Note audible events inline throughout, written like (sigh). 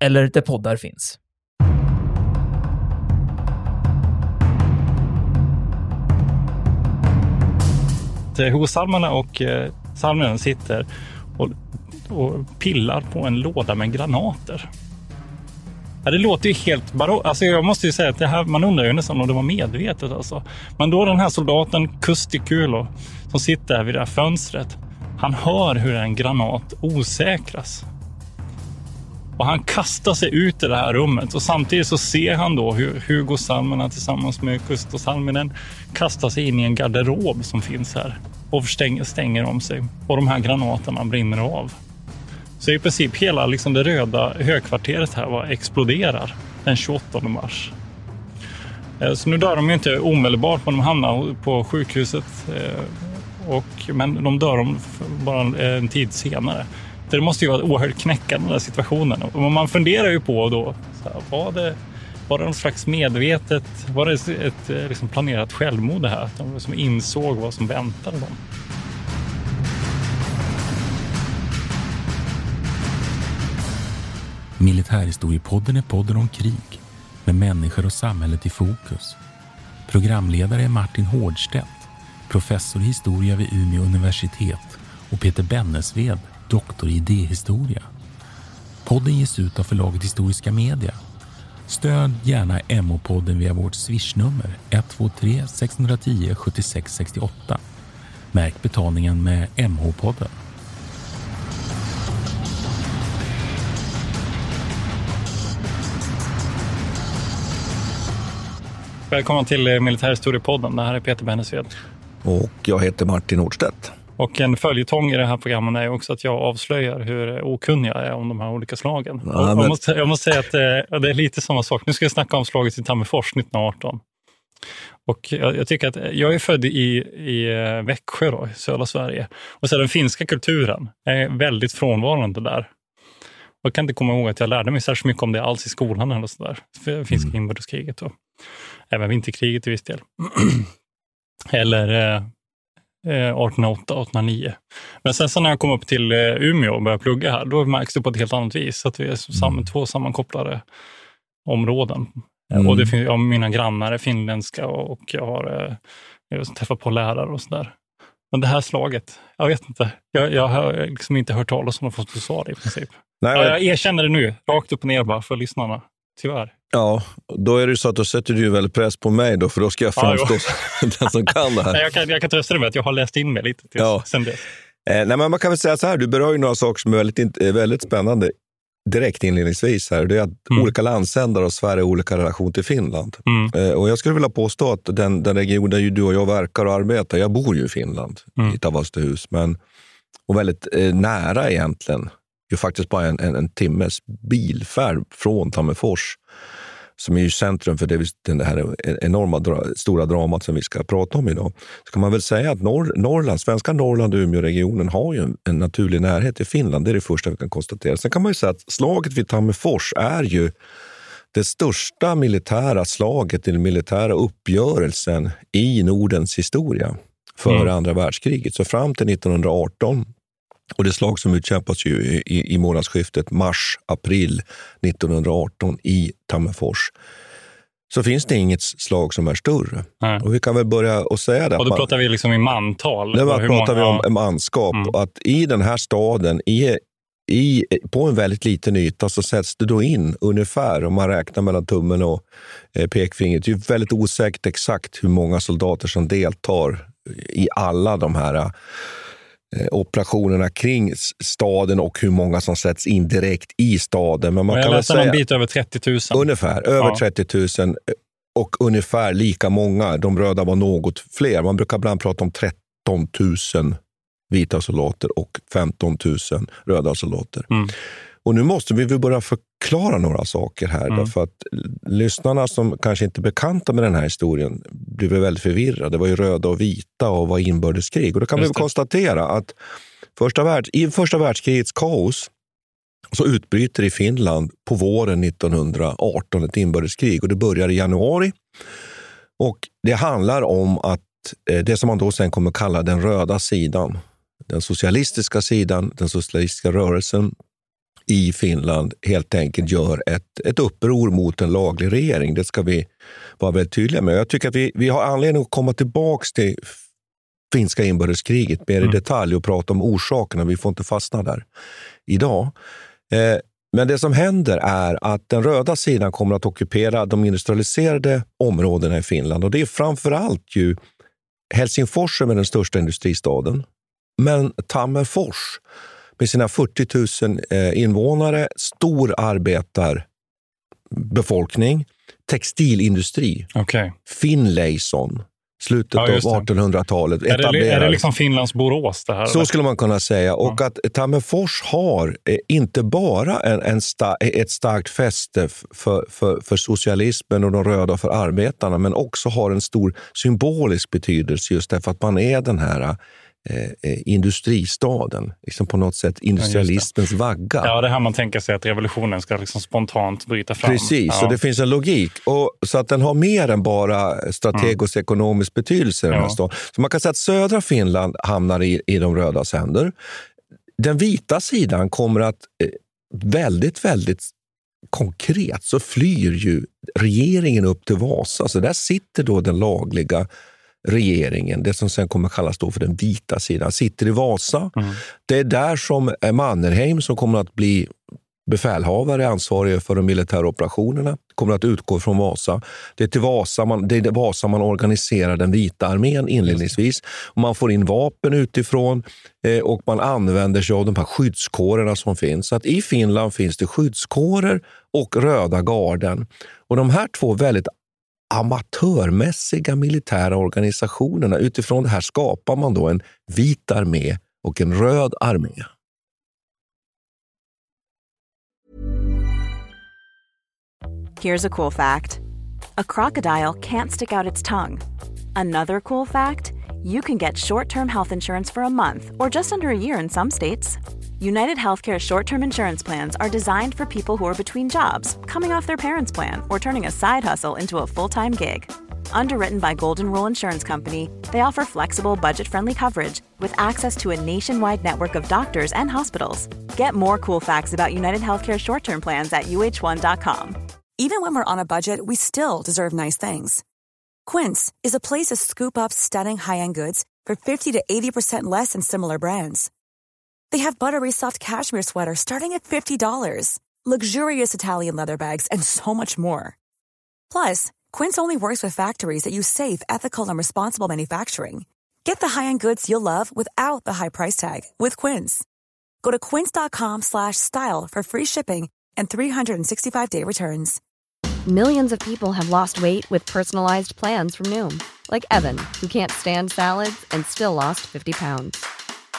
eller där poddar finns. Hovsalmarna och eh, Salminen sitter och, och pillar på en låda med granater. Ja, det låter ju helt barockt. Alltså jag måste ju säga att det här, man undrar ju nästan om det var medvetet. Alltså. Men då den här soldaten Kustikulo som sitter vid det här fönstret. Han hör hur en granat osäkras. Och han kastar sig ut i det här rummet och samtidigt så ser han då hur Hugo Salminen tillsammans med Kusto Salminen kastar sig in i en garderob som finns här och stänger, stänger om sig. Och de här granaterna brinner av. Så i princip hela liksom det röda högkvarteret här var, exploderar den 28 mars. Eh, så nu dör de ju inte omedelbart, men de hamnar på sjukhuset. Eh, och, men de dör bara en tid senare. Det måste ju vara oerhört knäckande den där situationen. Och man funderar ju på då, så här, var, det, var det någon slags medvetet, var det ett eh, liksom planerat självmord det här? Att de liksom insåg vad som väntade dem. Militärhistoriepodden är podden om krig med människor och samhället i fokus. Programledare är Martin Hårdstedt, professor i historia vid Umeå universitet och Peter Bennesved, doktor i idéhistoria. Podden ges ut av förlaget Historiska Media. Stöd gärna MH-podden via vårt swishnummer 123 610 76 68. Märk betalningen med MH-podden. Välkommen till eh, Militärhistoriepodden. Det här är Peter Bennesved. Och jag heter Martin Nordstedt. Och en följetong i det här programmet är också att jag avslöjar hur okunnig jag är om de här olika slagen. Ja, jag, men... måste, jag måste säga att det, eh, det är lite samma sak. Nu ska jag snacka om slaget i Tammerfors 1918. Och jag, jag, tycker att jag är född i, i eh, Växjö, då, i södra Sverige. Och så den finska kulturen är väldigt frånvarande där. Jag kan inte komma ihåg att jag lärde mig särskilt mycket om det alls i skolan. eller så där. Finska mm. inbördeskriget och även vinterkriget till viss del. (clears throat) eller eh, 1808, 1809. Men sen så när jag kom upp till Umeå och började plugga här, då märks det på ett helt annat vis. Att vi är sam mm. två sammankopplade områden. Mm. Och det finns, ja, mina grannar är finländska och jag har jag träffat på lärare och sådär. Men det här slaget, jag vet inte. Jag, jag har liksom inte hört talas om något försvar i princip. Nej, men... Jag erkänner det nu, rakt upp och ner bara för lyssnarna. Tyvärr. Ja, då är det så att då sätter du väldigt press på mig då, för då ska jag framstå som (laughs) den som kan det här. jag, kan, jag kan trösta dig med att jag har läst in mig lite till, ja. sen dess. Eh, nej, men man kan väl säga så här, du berör ju några saker som är väldigt, väldigt spännande direkt inledningsvis. Här. Det är att mm. olika landsändar och Sverige har olika relation till Finland. Mm. Eh, och jag skulle vilja påstå att den, den region där du och jag verkar och arbetar, jag bor ju i Finland, mm. i Tavastehus, men och väldigt eh, nära egentligen. Ju faktiskt bara en, en, en timmes bilfärd från Tammerfors som är ju centrum för det, det här enorma stora dramat som vi ska prata om idag, så kan man väl säga att Norr, Norrland, svenska Norrland och Umeåregionen har ju en, en, naturlig närhet till Finland. Det är det första vi kan konstatera. Sen kan man ju säga att slaget vid Tammerfors är ju det största militära slaget, den militära uppgörelsen i Nordens historia före mm. andra världskriget. Så fram till 1918 och det slag som utkämpas ju i, i månadsskiftet mars-april 1918 i Tammerfors så finns det inget slag som är större. Nej. Och vi kan väl börja och säga det. Och då pratar vi liksom i mantal? Då pratar vi om manskap. Mm. Att I den här staden, i, i, på en väldigt liten yta, så sätts det då in ungefär, om man räknar mellan tummen och eh, pekfingret, det är väldigt osäkert exakt hur många soldater som deltar i alla de här operationerna kring staden och hur många som sätts in direkt i staden. Men man jag kan läste säga, en bit över 30 000. Ungefär, över ja. 30 000 och ungefär lika många. De röda var något fler. Man brukar ibland prata om 13 000 vita soldater och 15 000 röda soldater. Mm. Och nu måste vi börja förklara några saker här. Mm. Därför att lyssnarna som kanske inte är bekanta med den här historien blir väldigt förvirrade. Det var ju röda och vita och var inbördeskrig. Och då kan vi konstatera att första världs, i första världskrigets kaos så utbryter i Finland på våren 1918 ett inbördeskrig och det börjar i januari. Och Det handlar om att eh, det som man då sen kommer kalla den röda sidan, den socialistiska sidan, den socialistiska rörelsen i Finland helt enkelt gör ett, ett uppror mot en laglig regering. Det ska vi vara väldigt tydliga med. Jag tycker att vi, vi har anledning att komma tillbaka till finska inbördeskriget mer mm. i detalj och prata om orsakerna. Vi får inte fastna där idag. Eh, men det som händer är att den röda sidan kommer att ockupera de industrialiserade områdena i Finland. Och det är framför allt ju Helsingfors som är den största industristaden. Men Tammerfors med sina 40 000 eh, invånare, stor arbetarbefolkning, textilindustri. Okay. Finlayson, slutet ja, av 1800-talet. Är det, är det liksom Finlands Borås? Det här, så eller? skulle man kunna säga. Och ja. att Tammerfors har eh, inte bara en, en sta, ett starkt fäste för, för, för socialismen och de röda för arbetarna, men också har en stor symbolisk betydelse just därför att man är den här Eh, eh, industristaden. Liksom på något sätt industrialismens ja, vagga. Ja, det här man tänker sig att revolutionen ska liksom spontant bryta fram. Precis, ja. och det finns en logik. Och, så att den har mer än bara strategisk mm. ekonomisk betydelse. Ja. Så man kan säga att södra Finland hamnar i, i de rödas händer. Den vita sidan kommer att eh, väldigt, väldigt konkret så flyr ju regeringen upp till Vasa. Så där sitter då den lagliga regeringen, det som sen kommer kallas då för den vita sidan, sitter i Vasa. Mm. Det är där som Mannerheim, som kommer att bli befälhavare, ansvarig för de militära operationerna, kommer att utgå från Vasa. Det är till Vasa man, det är Vasa man organiserar den vita armén inledningsvis. man får in vapen utifrån eh, och man använder sig av de här skyddskårerna som finns. Så att I Finland finns det skyddskårer och röda garden. Och De här två väldigt amatörmässiga militära organisationerna. Utifrån det här skapar man då en vit armé och en röd armé. Here's a cool fact. A crocodile can't stick out its tongue. Another cool fact, you can get short-term health insurance for a month or just under a year in some states. United Healthcare short term insurance plans are designed for people who are between jobs, coming off their parents' plan, or turning a side hustle into a full time gig. Underwritten by Golden Rule Insurance Company, they offer flexible, budget friendly coverage with access to a nationwide network of doctors and hospitals. Get more cool facts about United Healthcare short term plans at uh1.com. Even when we're on a budget, we still deserve nice things. Quince is a place to scoop up stunning high end goods for 50 to 80% less than similar brands. They have buttery soft cashmere sweaters starting at $50, luxurious Italian leather bags, and so much more. Plus, Quince only works with factories that use safe, ethical, and responsible manufacturing. Get the high-end goods you'll love without the high price tag with Quince. Go to quince.com/style for free shipping and 365-day returns. Millions of people have lost weight with personalized plans from Noom, like Evan, who can't stand salads and still lost 50 pounds.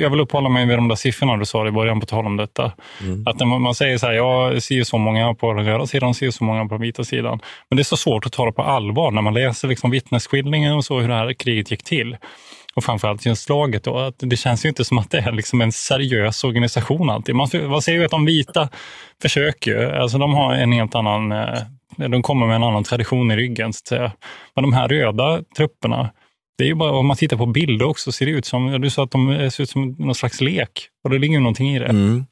Jag vill uppehålla mig vid de där siffrorna du sa i början på tal om detta. Mm. Att när man säger så här, jag ser så många på den röda sidan, ser så många på den vita sidan. Men det är så svårt att ta det på allvar när man läser liksom vittnesskildringen och så hur det här kriget gick till. Och framförallt just slaget då, att det känns ju inte som att det är liksom en seriös organisation alltid. Man, man ser ju att de vita försöker, alltså de har en helt annan, eh, de kommer med en annan tradition i ryggen. Så. Men de här röda trupperna, det är ju bara om man tittar på bilder också, ser det ut som, du sa att de ser ut som någon slags lek. Och det ligger ju någonting i det. Mm.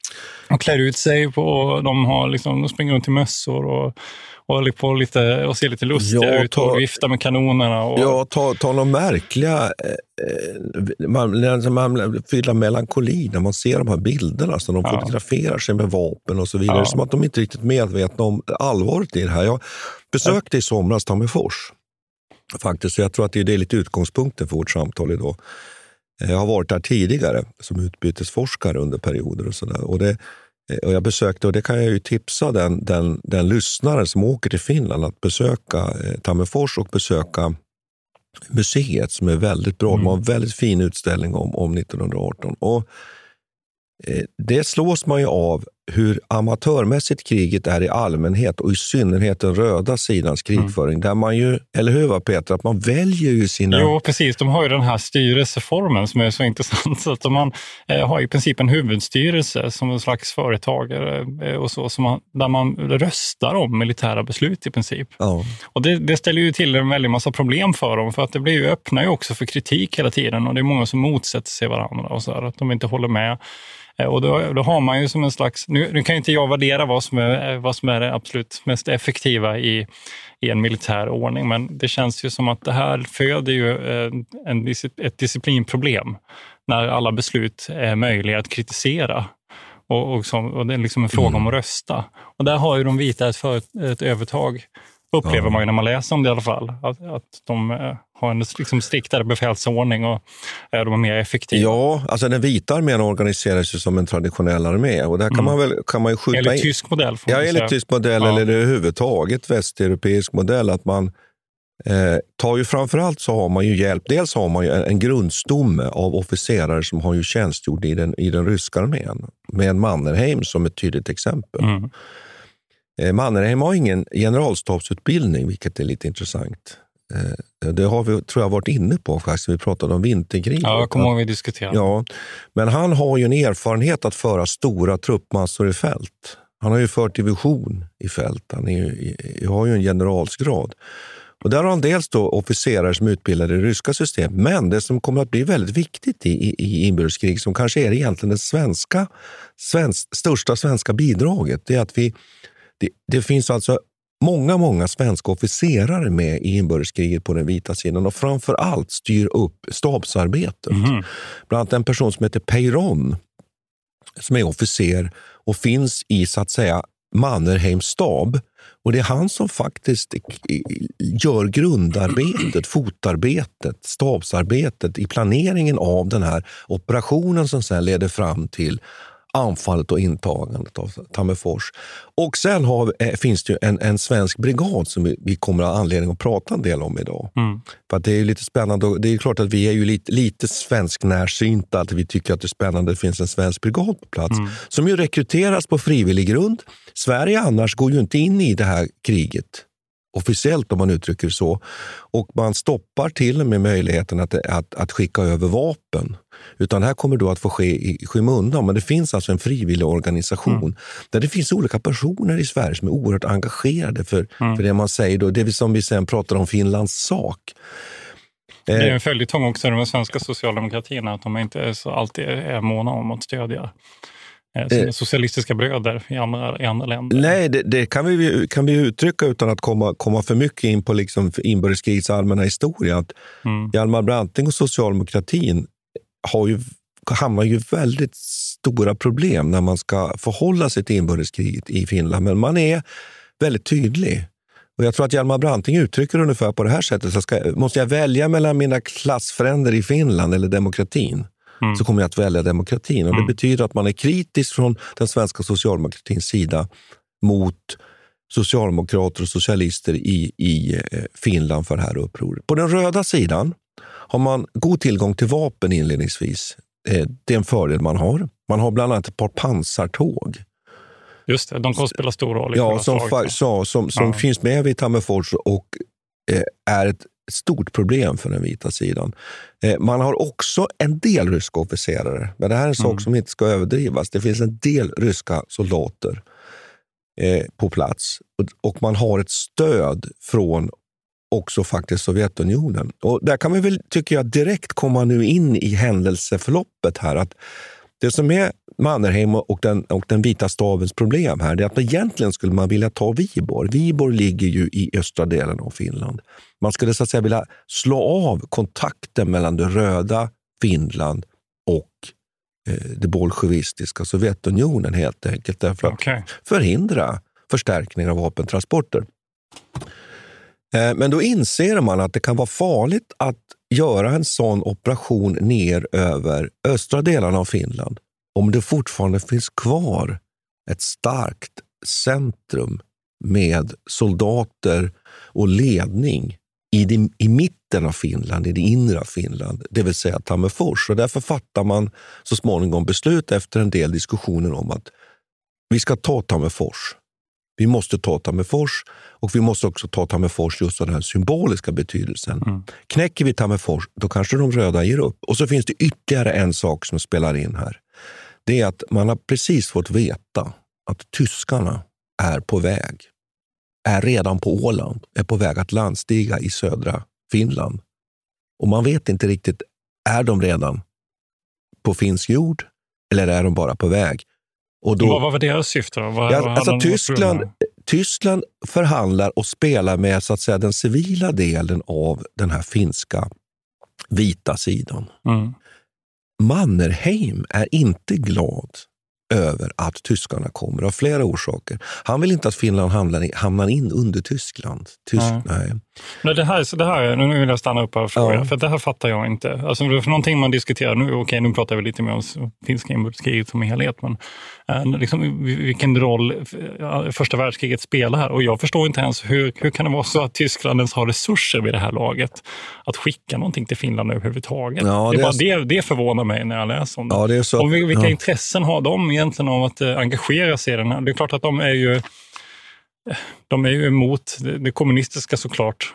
De klär ut sig på, de, har liksom, de springer runt i mössor och, och håller på lite och ser lite lustiga Ja, ut och viftar med kanonerna. Och, Ja, ta, ta några märkliga... Eh, man, när man fyller melankoli när man ser de här bilderna. Så de Ja. fotograferar sig med vapen och så vidare. Ja. Som att de inte är riktigt medvetna om allvaret i det här. Jag besökte i somras Tammerfors. Faktiskt, så jag tror att det är lite utgångspunkten för vårt samtal idag. Eh, Jag har varit där tidigare som utbytesforskare under perioder och sådär. Och det, eh, och jag besökte, och det kan jag ju tipsa den, den, den lyssnare som åker till Finland att besöka eh, Tammerfors och besöka museet som är väldigt bra. De har en väldigt fin utställning om, om 1918. Och, eh, det slås man ju av hur amatörmässigt kriget är i allmänhet och i synnerhet den röda sidans krigföring. Där man ju, eller hur va Peter, att man väljer ju sina... Jo, precis. De har ju den här styrelseformen som är så (laughs) intressant. Så att man eh, har i princip en huvudstyrelse som en slags företagare eh, och så, som man, där man röstar om militära beslut i princip. Ja. Och det, det ställer ju till en väldig massa problem för dem, för att det blir ju, öppnar ju också för kritik hela tiden och det är många som motsätter sig varandra och så här, att de inte håller med. Eh, Och då, då har man ju som en slags, nu, nu kan inte jag värdera vad som är, eh, vad som är det absolut mest effektiva i, i en militär ordning, men det känns ju som att det här föder ju eh, en, ett disciplinproblem när alla beslut är möjliga att kritisera. Och, och, som, och det är liksom en fråga om att rösta. Och där har ju de vita ett, för, ett övertag, upplever man ju när man läser om det i alla fall. Att, att de har en liksom striktare befälsordning och eh, de är mer effektiva. Ja, alltså den vita armén organiserar sig som en traditionell armé och där kan Mm. man väl kan man ju skjuta Eller in... tysk modell. Får Ja, enligt tysk modell Ja. eller överhuvudtaget västeuropeisk modell. att man eh, tar ju framförallt så har man ju hjälp. Dels har man ju en, en grundstomme av officerare som har ju tjänstgjort i den, i den ryska armén. Med Mannerheim som ett tydligt exempel. Mm. Eh, Mannerheim har ingen generalstabsutbildning, vilket är lite intressant. Eh, det har vi, tror jag, varit inne på faktiskt. Vi pratade om vinterkriget. Ja, jag kommer Att- ihåg vi diskuterade. Ja, men han har ju en erfarenhet att föra stora truppmassor i fält. Han har ju fört division i fält. Han ju, har ju en generalsgrad. Och där har han dels då officerare som är utbildade i det ryska system. Men det som kommer att bli väldigt viktigt i, i, i inbördeskrig, som kanske är egentligen det svenska, svensk, största svenska bidraget, det är att vi, det, det finns alltså många, många svenska officerare med i inbördeskriget på den vita sidan och framför allt styr upp stabsarbetet. Mhm. Bland annat en person som heter Peyron som är officer och finns i så att säga Mannerheims stab. Och det är han som faktiskt gör grundarbetet, (clears throat) fotarbetet, stabsarbetet i planeringen av den här operationen som sen leder fram till anfallet och intagandet av Tammerfors. Och sen har, eh, finns det ju en, en svensk brigad som vi, vi kommer att ha anledning att prata en del om idag. Mm. För det är ju lite spännande. och Det är klart att vi är ju lite, lite svensk närsynta. Att vi tycker att det är spännande att det finns en svensk brigad på plats. Mm. Som ju rekryteras på frivillig grund. Sverige annars går ju inte in i det här kriget officiellt om man uttrycker det så. Och man stoppar till och med möjligheten att, att, att skicka över vapen. Utan här kommer då att få ske i skymundan. Men det finns alltså en frivillig organisation där det finns olika personer i Sverige som är oerhört engagerade för, för det man säger. Då, det som vi sen pratar om Finlands sak. Det är Eh, en följetong också i den svenska socialdemokratin att de inte är alltid är måna om att stödja sina Eh. socialistiska bröder i andra, i andra länder. Nej, det, det kan, vi, kan vi uttrycka utan att komma, komma för mycket in på liksom inbördeskrigets allmänna historia. Att Mm. Hjalmar Branting och socialdemokratin har ju, hamnar ju väldigt stora problem när man ska förhålla sig till inbördeskriget i Finland. Men man är väldigt tydlig. Och Jag tror att Hjalmar Branting uttrycker ungefär på det här sättet. Så ska, måste jag välja mellan mina klassfränder i Finland eller demokratin? Mm. så kommer jag att välja demokratin. Och Mm. Det betyder att man är kritisk från den svenska socialdemokratins sida mot socialdemokrater och socialister i, i eh, Finland för det här upproret. På den röda sidan har man god tillgång till vapen inledningsvis. Eh, Det är en fördel man har. Man har bland annat ett par pansartåg Just det, de kommer spela stor roll i ja, som, fa- så, som, som Ja. finns med vid Tammerfors och eh, är ett stort problem för den vita sidan. Eh, man har också en del ryska officerare, men det här är en sak Mm. som inte ska överdrivas. Det finns en del ryska soldater eh, på plats och man har ett stöd från också faktiskt Sovjetunionen. Och där kan vi väl, tycker jag, direkt komma nu in i händelseförloppet här. att Det som är Mannerheim och den, och den vita stavens problem här, det är att egentligen skulle man vilja ta Viborg. Viborg ligger ju i östra delen av Finland. Man skulle så att säga vilja slå av kontakten mellan det röda Finland och eh, det bolsjevistiska Sovjetunionen helt enkelt. Därför att okay. förhindra förstärkning av vapentransporter. Eh, men då inser man att det kan vara farligt att göra en sån operation ner över östra delarna av Finland om det fortfarande finns kvar ett starkt centrum med soldater och ledning i, det, i mitten av Finland, i det inre av Finland, det vill säga Tammerfors. Och därför fattar man så småningom beslut efter en del diskussioner om att vi ska ta Tammerfors. Vi måste ta Tammerfors och vi måste också ta Tammerfors just av den symboliska betydelsen. Mm. Knäcker vi Tammerfors, då kanske de röda ger upp. Och så finns det ytterligare en sak som spelar in här. Det är att man har precis fått veta att tyskarna är på väg, är redan på Åland, är på väg att landstiga i södra Finland. Och man vet inte riktigt, är de redan på finsk jord eller är de bara på väg? Och då, vad var deras syfte? Vad, ja, alltså Tyskland, Tyskland förhandlar och spelar med så att säga, den civila delen av den här finska vita sidan. Mm. Mannerheim är inte glad över att tyskarna kommer av flera orsaker. Han vill inte att Finland hamnar, hamnar in under Tyskland. Tysk, nej. nej. Men det här, det här, nu vill jag stanna upp och fråga, ja. för det här fattar jag inte. Alltså, för någonting man diskuterar, nu, okej, nu pratar vi lite mer om finska inbördeskriget som helhet, men äh, liksom, vilken roll äh, första världskriget spelar här. Och jag förstår inte ens hur, hur kan det vara så att Tyskland ens har resurser vid det här laget att skicka någonting till Finland överhuvudtaget. Ja, det, det, är bara, det, det förvånar mig när jag läser om det. Ja, det är så. Och vilka ja. intressen har de egentligen av att äh, engagera sig i den här? Det är klart att de är ju de är ju emot det kommunistiska såklart.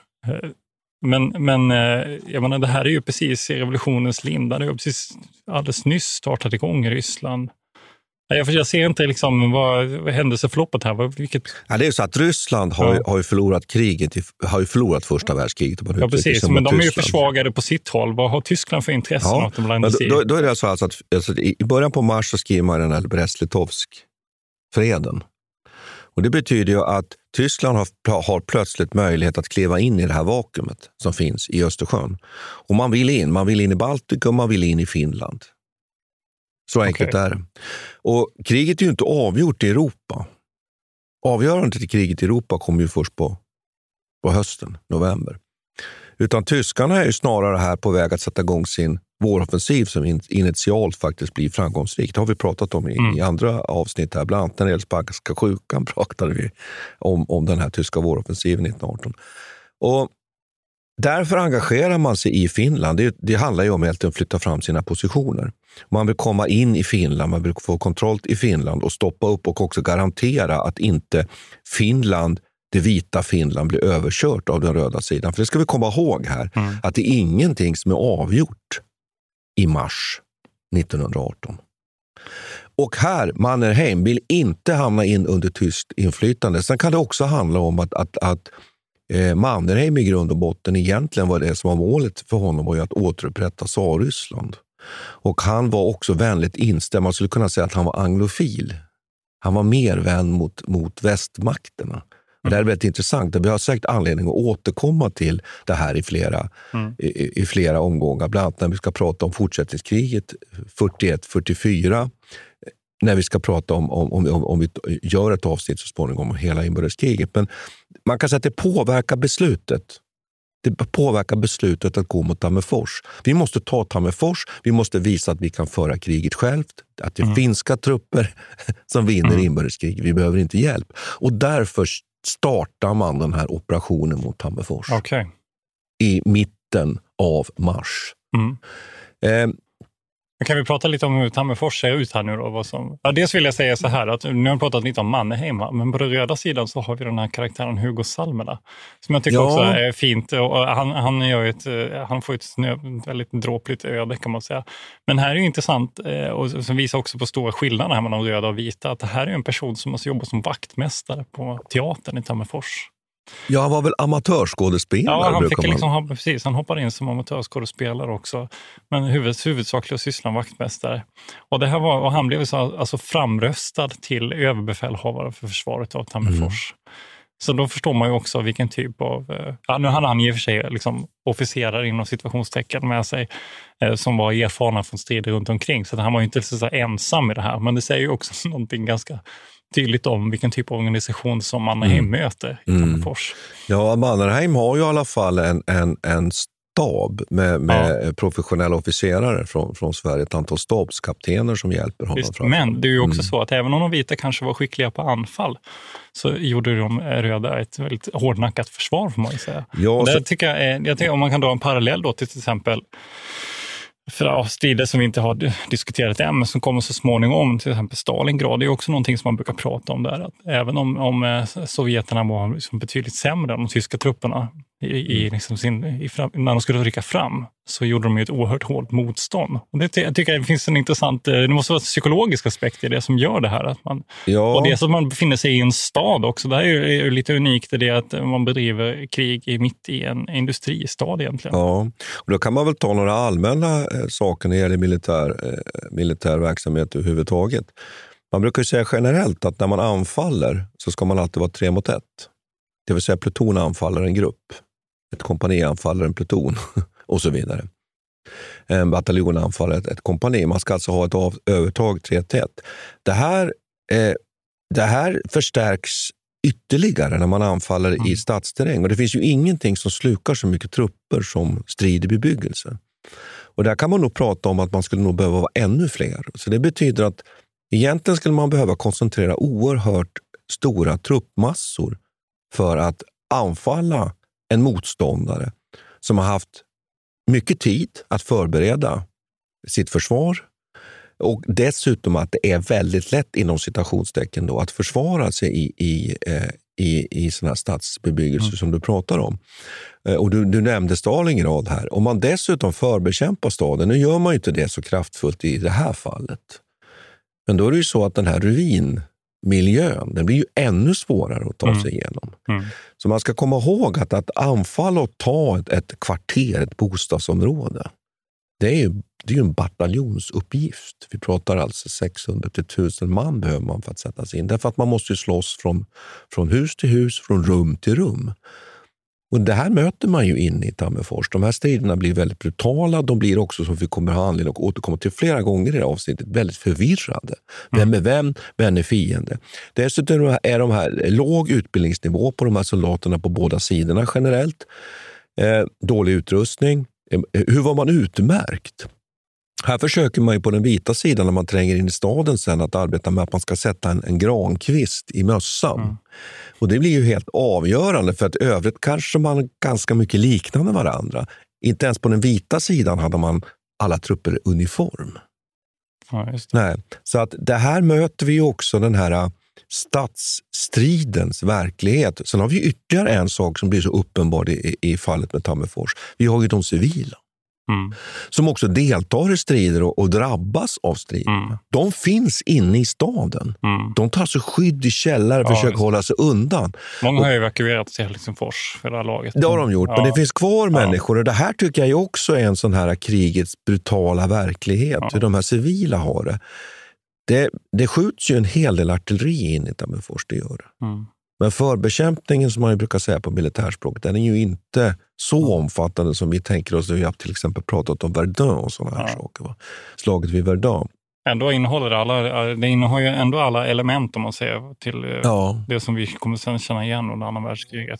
Men, men eh, jag menar, det här är ju precis i revolutionens linda. Det har precis alldeles nyss startat igång i Ryssland. Jag, jag ser inte liksom vad, vad händelseförloppet här. Vilket... Ja, det är så att Ryssland har, ja. har ju förlorat kriget, har ju förlorat första världskriget. Ja, precis. Men de är ju försvagade på sitt håll. Vad har Tyskland för intressen? Ja, att de men då, då, är det så alltså att alltså, i början på mars så skriver man den här Brest-Litovsk-freden. Och Det betyder ju att Tyskland har, har, plötsligt möjlighet att kliva in i det här vakuumet som finns i Östersjön. Och man vill in. Man vill in i Baltikum, man vill in i Finland. Så enkelt okay. är det. Och kriget är ju inte avgjort i Europa. Avgörandet i kriget i Europa kommer ju först på, på hösten, november. Utan tyskarna är ju snarare här på väg att sätta igång sin våroffensiv som initialt faktiskt blir framgångsrik. Det har vi pratat om i, mm. i andra avsnitt här. Bland annat när det gäller spanska sjukan (laughs) pratade vi om, om den här tyska våroffensiven 1918. Och Därför engagerar man sig i Finland. Det, det handlar ju om att flytta fram sina positioner. Man vill komma in i Finland, man vill få kontroll i Finland och stoppa upp och också garantera att inte Finland det vita Finland blir överkört av den röda sidan. För det ska vi komma ihåg här, mm. att det är ingenting som är avgjort i mars 1918. Och här, Mannerheim, vill inte hamna in under tyskt inflytande. Sen kan det också handla om att, att, att eh, Mannerheim i grund och botten egentligen var det som var målet för honom var att återupprätta Tsarryssland. Och han var också vänligt inställd. Man skulle kunna säga att han var anglofil. Han var mer vän mot, mot västmakterna. Mm. Det här är väldigt intressant. Vi har säkert anledning att återkomma till det här i flera, mm. i, i, flera omgångar. Bland annat när vi ska prata om fortsättningskriget 41-44. När vi ska prata om, om, om, om vi gör ett avsnitt så småningom om hela inbördeskriget. Men man kan säga att det påverkar beslutet. Det påverkar beslutet att gå mot Tammerfors. Vi måste ta Tammerfors. Vi måste visa att vi kan föra kriget självt. Att det är mm. finska trupper (laughs) som vinner mm. inbördeskriget. Vi behöver inte hjälp. Och därför startar man den här operationen mot Tammerfors. Okay. I mitten av mars. Mm. Eh, kan vi prata lite om hur Tammerfors ser ut här nu? Då, vad som, ja, dels vill jag säga så här, att nu har vi pratat lite om Mannerheim, men på den röda sidan så har vi den här karaktären Hugo Salmela, som jag tycker ja. också är fint. Och han, han, gör ett, eh, han får ett snö, väldigt dråpligt öde kan man säga. Men här är det intressant eh, och som visar också på stora skillnader här mellan röda och vita, att det här är en person som måste jobba som vaktmästare på teatern i Tammerfors. Ja, han var väl amatörskådespelare? Ja, han, fick liksom, han, precis, han hoppade in som amatörskådespelare också. Men huvud, huvudsakliga sysslan vaktmästare. Och, det här var, och han blev så, alltså framröstad till överbefälhavare för försvaret av Tammerfors. Mm. Så då förstår man ju också vilken typ av... Eh, ja, nu hade han i och för sig liksom officerare inom situationstecken med sig eh, som var erfarna från strider runt omkring. Så han var ju inte så ensam i det här. Men det säger ju också (laughs) någonting ganska tydligt om vilken typ av organisation som Mannerheim mm. möter i Tammerfors. Mm. Ja, Mannerheim har ju i alla fall en, en, en stab med, med ja. professionella officerare från, från Sverige, ett antal stabskaptener som hjälper honom. Visst, men det är ju också mm. så att även om de vita kanske var skickliga på anfall så gjorde de röda ett väldigt hårdnackat försvar får man ju säga. Ja, så... tycker jag, jag tycker, om man kan dra en parallell då till till exempel för strider som vi inte har diskuterat än, men som kommer så småningom, till exempel Stalingrad, det är också någonting som man brukar prata om där. Att även om, om eh, sovjeterna var liksom betydligt sämre än de tyska trupperna i, i, mm. liksom sin, i fram, när de skulle rycka fram, så gjorde de ett oerhört hårt motstånd. Och det jag tycker jag det finns en intressant, eh, det måste vara en psykologisk aspekt i det som gör det här. Att man, ja. Och det är så att man befinner sig i en stad också. Det här är, är lite unikt, det är att man bedriver krig mitt i en industristad egentligen. Ja, och då kan man väl ta några allmänna eh, saker när det gäller militär, eh, militär verksamhet överhuvudtaget. Man brukar säga generellt att när man anfaller så ska man alltid vara tre mot ett. Det vill säga pluton anfaller en grupp ett kompani anfaller en pluton (laughs) och så vidare. En bataljon anfaller ett, ett kompani. Man ska alltså ha ett av, övertag 3-1. Det här, eh, det här förstärks ytterligare när man anfaller mm. i stadsterräng. Och det finns ju ingenting som slukar så mycket trupper som strid i bebyggelse. Och där kan man nog prata om att man skulle nog behöva vara ännu fler. Så det betyder att egentligen skulle man behöva koncentrera oerhört stora truppmassor för att anfalla en motståndare som har haft mycket tid att förbereda sitt försvar och dessutom att det är väldigt lätt inom citationstecken då, att försvara sig i, i, eh, i, i sån här stadsbebyggelse mm. som du pratar om. Eh, och du, du nämnde Stalingrad här. Om man dessutom förbekämpar staden, nu gör man ju inte det så kraftfullt i det här fallet, men då är det ju så att den här ruin miljön. Den blir ju ännu svårare att ta mm. sig igenom. Mm. Så man ska komma ihåg att, att anfalla och ta ett, ett kvarter, ett bostadsområde, det är ju det är en bataljonsuppgift. Vi pratar alltså 600 till 1000 man behöver man för att sätta sig in. Därför att man måste slåss från, från hus till hus, från rum till rum. Och Det här möter man ju inne i Tammerfors. De här striderna blir väldigt brutala. De blir också, som vi kommer ha anledning att återkomma till flera gånger i det här avsnittet, väldigt förvirrade. Vem mm. är vem? Vem är fiende? Dessutom är de här låg utbildningsnivå på de här soldaterna på båda sidorna generellt. Eh, dålig utrustning. Eh, hur var man utmärkt? Här försöker man ju på den vita sidan, när man tränger in i staden sen, att arbeta med att man ska sätta en, en grankvist i mössan. Mm. Och Det blir ju helt avgörande, för att övrigt kanske man ganska mycket liknande varandra. Inte ens på den vita sidan hade man alla trupper uniform. Ja, Nej. Så att det här möter vi också den här äh, stadsstridens verklighet. Sen har vi ytterligare en sak som blir så uppenbar i, i fallet med Tammerfors. Vi har ju de civila. Mm. Som också deltar i strider och, och drabbas av strider. Mm. De finns inne i staden. Mm. De tar sig skydd i källare och ja, försöker hålla sig undan. Många har evakuerats till Helsingfors för det här laget. Det har de gjort, ja. men det finns kvar människor. Och Det här tycker jag också är en sån här krigets brutala verklighet. Hur de här civila har det. Det, det skjuts ju en hel del artilleri in i Tammerfors, det gör det. Mm. Men förbekämpningen som man brukar säga på militärspråk, den är ju inte så mm. omfattande som vi tänker oss. Vi har till exempel pratat om Verdun och sådana här ja. saker. Va? Slaget vid Verdun. Ändå innehåller det, alla, det innehåller ändå alla element om man säger till eh, ja. det som vi kommer sen känna igen under andra världskriget.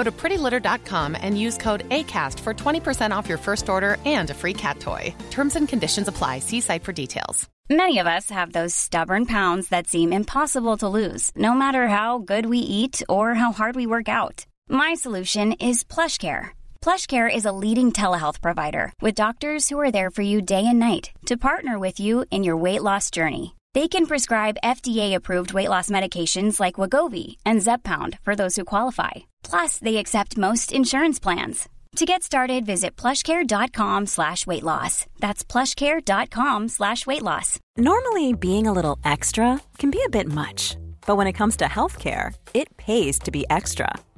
Go to prettylitter.com and use code ACAST for 20% off your first order and a free cat toy. Terms and conditions apply. See site for details. Many of us have those stubborn pounds that seem impossible to lose, no matter how good we eat or how hard we work out. My solution is PlushCare PlushCare is a leading telehealth provider with doctors who are there for you day and night to partner with you in your weight loss journey. They can prescribe FDA-approved weight loss medications like Wagovi and Zepbound for those who qualify. Plus, they accept most insurance plans. To get started, visit plushcare.com slash weight loss. That's plushcare.com slash weight loss. Normally, being a little extra can be a bit much, but when it comes to healthcare, it pays to be extra.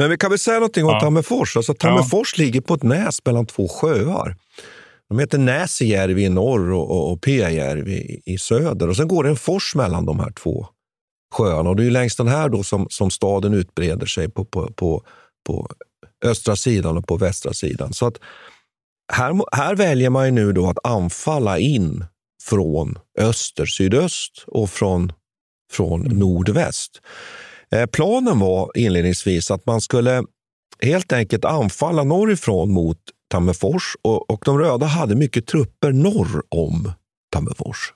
Men vi kan väl säga någonting om ja. Tammerfors. Alltså, Tammerfors ja. ligger på ett näs mellan två sjöar. De heter Näsijärvi i norr och, och, och Pajärvi i, i söder. Och sen går det en fors mellan de här två sjöarna. Och det är längs den här då som, som staden utbreder sig på, på, på, på östra sidan och på västra sidan. Så att här, här väljer man nu då att anfalla in från öster, sydöst och från, från nordväst. Eh, planen var inledningsvis att man skulle helt enkelt anfalla norrifrån mot Tammerfors och, och de röda hade mycket trupper norr om Tammerfors.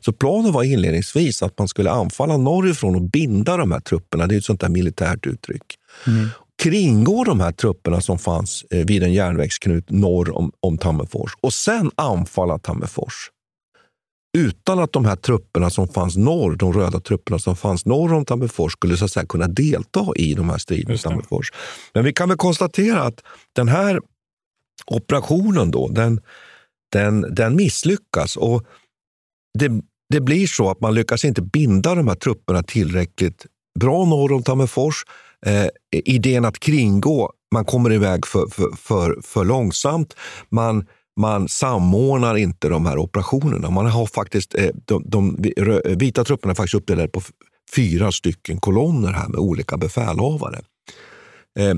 Så planen var inledningsvis att man skulle anfalla norrifrån och binda de här trupperna. Det är ett sånt där militärt uttryck. Mm. Kringgå de här trupperna som fanns eh, vid en järnvägsknut norr om, om Tammerfors och sen anfalla Tammerfors utan att de här trupperna som fanns norr, de röda trupperna som fanns norr om Tammerfors skulle så att säga kunna delta i de här striderna i Tammerfors. Men vi kan väl konstatera att den här operationen då, den, den, den misslyckas. Och det, det blir så att man lyckas inte binda de här trupperna tillräckligt bra norr om Tammerfors. Eh, idén att kringgå, man kommer iväg för, för, för, för långsamt. Man man samordnar inte de här operationerna. Man har faktiskt, eh, de, de vita trupperna är faktiskt uppdelade på fyra stycken kolonner här med olika befälhavare. Eh,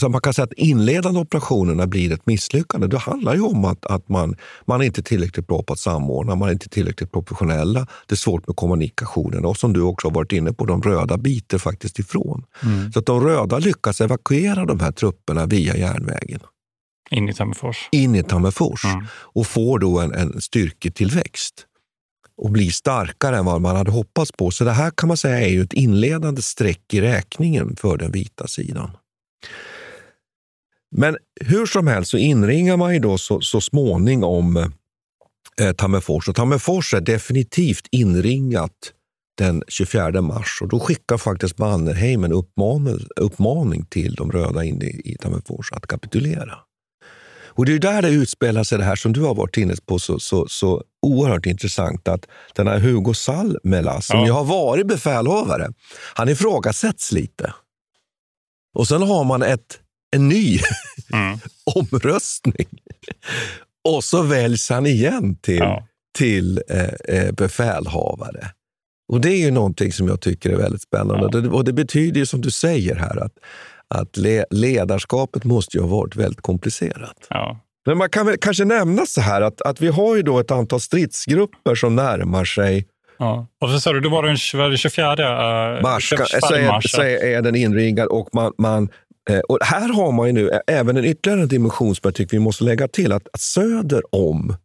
så man kan säga att inledande operationerna blir ett misslyckande. Det handlar ju om att, att man, man är inte tillräckligt bra på att samordna, man är inte tillräckligt professionella. Det är svårt med kommunikationen och som du också har varit inne på, de röda biter faktiskt ifrån. Mm. Så att de röda lyckas evakuera de här trupperna via järnvägen. In i Tammerfors. In i Tammerfors mm. och får då en, en styrketillväxt och blir starkare än vad man hade hoppats på. Så det här kan man säga är ju ett inledande streck i räkningen för den vita sidan. Men hur som helst så inringar man ju då så, så småningom eh, Tammerfors. Och Tammerfors är definitivt inringat den 24 mars och då skickar faktiskt Mannerheim en uppmaning, uppmaning till de röda inne i Tammerfors att kapitulera. Och det är där det utspelar sig det här som du har varit inne på så, så, så oerhört intressant. att Den här Hugo Salmela, som ja. ju har varit befälhavare, han ifrågasätts lite. Och sen har man ett, en ny (laughs) mm. omröstning. Och så väljs han igen till, ja. till eh, eh, befälhavare. Och det är ju någonting som jag tycker är väldigt spännande. Ja. Och det betyder ju som du säger här att att le ledarskapet måste ju ha varit väldigt komplicerat. Ja. Men man kan väl kanske nämna så här att, att vi har ju då ett antal stridsgrupper som närmar sig Ja. Och så sa du, det var den 24 uh, mars, 24 mars. Så är, är den inringad och man, man eh, och här har man ju nu även en ytterligare dimension som jag tycker vi måste lägga till. Att, att söder om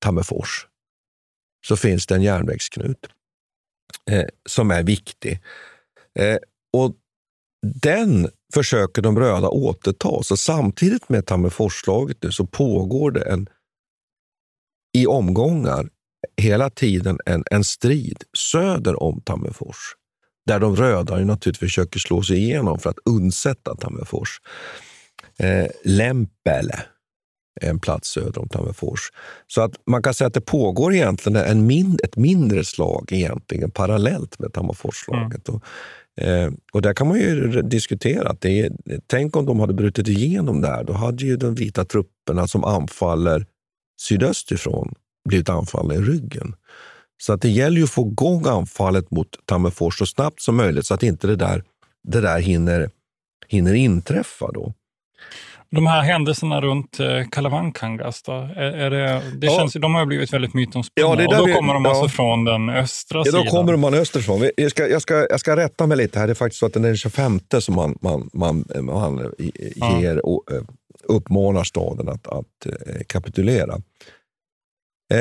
Tammerfors så finns det en järnvägsknut eh, som är viktig. Eh, och den försöker de röda återta. Så samtidigt med Tammerforslaget så pågår det en, i omgångar hela tiden en, en strid söder om Tammerfors. Där de röda naturligtvis försöker slå sig igenom för att undsätta Tammerfors. Eh, Lempele är en plats söder om Tammerfors. Så att man kan säga att det pågår egentligen en mind, ett mindre slag egentligen parallellt med Tammerforsslaget. Mm. Eh, och där kan man ju diskutera. Att det är, tänk om de hade brutit igenom där. Då hade ju de vita trupperna som anfaller sydöstifrån blivit anfallna i ryggen. Så att det gäller ju att få igång anfallet mot Tammerfors så snabbt som möjligt så att inte det där, det där hinner, hinner inträffa. Då. De här händelserna runt eh, Kalavankangas, då, är, är det, det ja. känns, de har blivit väldigt mytomspunna. Ja, det och då vi, kommer de alltså från den östra ja, sidan? Då kommer man österifrån. Jag ska, jag, ska, jag ska rätta mig lite här. Det är faktiskt så att den är den 25 som man, man, man, man ger, ja. Eh, uppmanar staden att, att eh, kapitulera.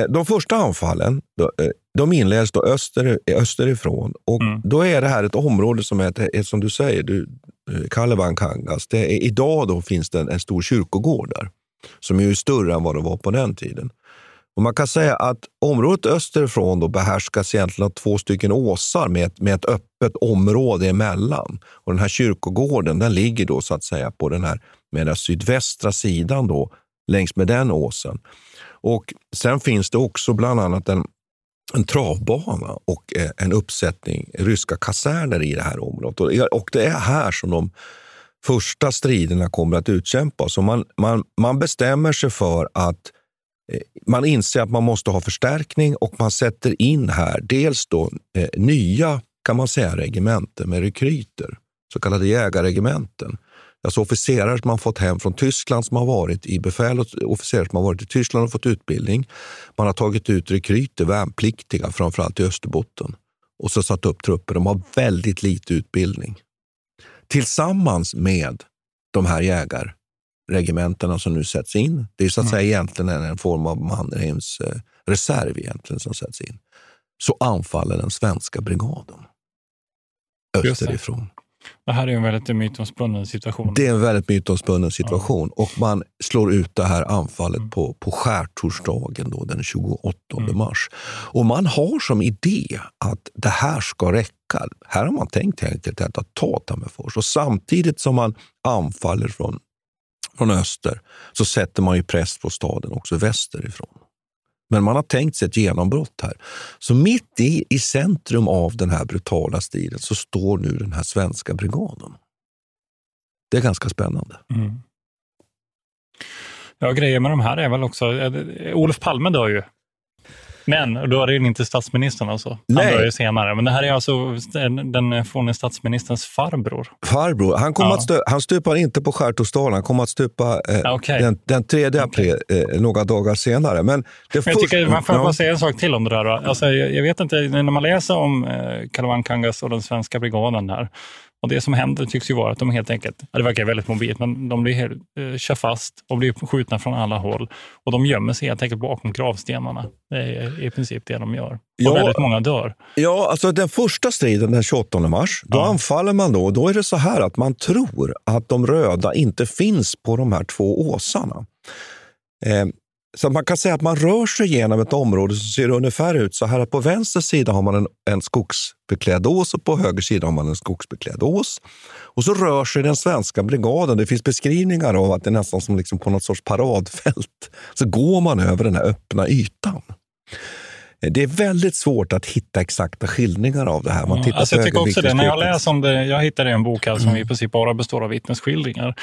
De första anfallen de inleds då öster, österifrån och mm. då är det här ett område som är, som du säger, du, Eh, Kalevankangas. Det är, idag då finns det en, en stor kyrkogård där som är större än vad det var på den tiden. Och man kan säga att området österifrån då behärskas egentligen av två stycken åsar med ett, med ett öppet område emellan. Och den här kyrkogården den ligger då så att säga på den här med den sydvästra sidan då, längs med den åsen. Och Sen finns det också bland annat en, en travbana och eh, en uppsättning ryska kaserner i det här området. Och det är här som de första striderna kommer att utkämpas. man, man, man bestämmer sig för att eh, man inser att man måste ha förstärkning och man sätter in här dels då eh, nya kan man säga regementen med rekryter, så kallade jägarregementen. Alltså officerare som man fått hem från Tyskland som har varit i befäl och officerare som har varit i Tyskland och fått utbildning. Man har tagit ut rekryter, värnpliktiga, framförallt i Österbotten och så satt upp trupper. De har väldigt lite utbildning. Tillsammans med de här jägarregementena som nu sätts in. Det är så att mm. säga egentligen en form av Mannerheims eh, reserv egentligen som sätts in. Så anfaller den svenska brigaden österifrån. Det här är en väldigt mytomspunnen situation. Det är en väldigt mytomspunnen situation ja. och man slår ut det här anfallet mm. på, på skärtorsdagen då, den 28 mm. mars. Och man har som idé att det här ska räcka. Här har man tänkt helt enkelt att ta Tammerfors och samtidigt som man anfaller från, från öster så sätter man ju press på staden också västerifrån. Men man har tänkt sig ett genombrott här. Så mitt i, i centrum av den här brutala striden så står nu den här svenska brigaden. Det är ganska spännande. Mm. Ja, grejen med de här är väl också... Olof Palme dör ju men då är det inte statsministern alltså? Han Nej. dör ju senare. Men det här är alltså den forne statsministerns farbror? Farbror. Han, kom ja. att stö, han stupar inte på skärtorsdagen. Han kommer att stupa eh, okay. den, den 3 april, okay. eh, några dagar senare. Men det men jag tycker, man får ja. bara säga en sak till om det där. Alltså, jag, jag vet inte, när man läser om eh, Kalawankangas och den svenska brigaden här, och Det som händer tycks ju vara att de helt enkelt, det verkar väldigt mobilt, men de blir helt, eh, kör fast och blir skjutna från alla håll. Och De gömmer sig helt enkelt bakom gravstenarna. Det är i princip det de gör. Ja, och väldigt många dör. Ja, alltså den första striden den 28 mars, då ja. anfaller man då. Då är det så här att man tror att de röda inte finns på de här två åsarna. Eh, så man kan säga att man rör sig genom ett område som ser ungefär ut så här. På vänster sida har man en, en skogsbeklädd ås och på höger sida har man en skogsbeklädd ås. Och så rör sig den svenska brigaden. Det finns beskrivningar av att det är nästan som liksom på något sorts paradfält. Så går man över den här öppna ytan. Det är väldigt svårt att hitta exakta skildringar av det här. Man tittar alltså jag tycker också det. När jag läser om det, jag hittade en bok här som mm. i princip bara består av vittnesskildringar.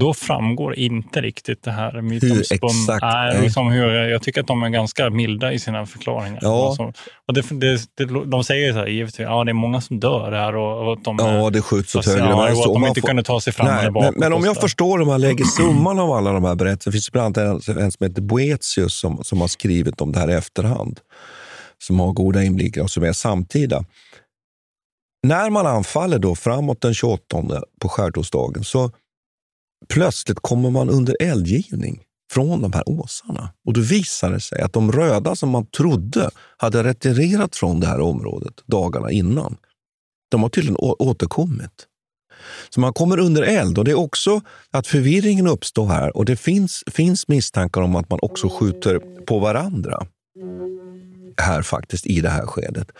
Då framgår inte riktigt det här mytomspunna. Nej, liksom hur, jag tycker att de är ganska milda i sina förklaringar. Ja. Alltså, och det, det, det, de säger så här, givetvis, ja det är många som dör här. Och, och de, ja, det skjuts åt höger och att de inte får, kunde ta sig fram nej, men, men, om jag förstår om (clears throat) man lägger summan av alla de här berättelserna. Det finns bland annat en, en som heter Boetius som, som har skrivit om det här i efterhand. Som har goda inblickar och som är samtida. När man anfaller då framåt den 28 på skärtorsdagen så plötsligt kommer man under eldgivning från de här åsarna. Och då visar det sig att de röda som man trodde hade retirerat från det här området dagarna innan, de har tydligen återkommit. Så man kommer under eld och det är också att förvirringen uppstår här och det finns, finns misstankar om att man också skjuter på varandra här faktiskt i det här skedet.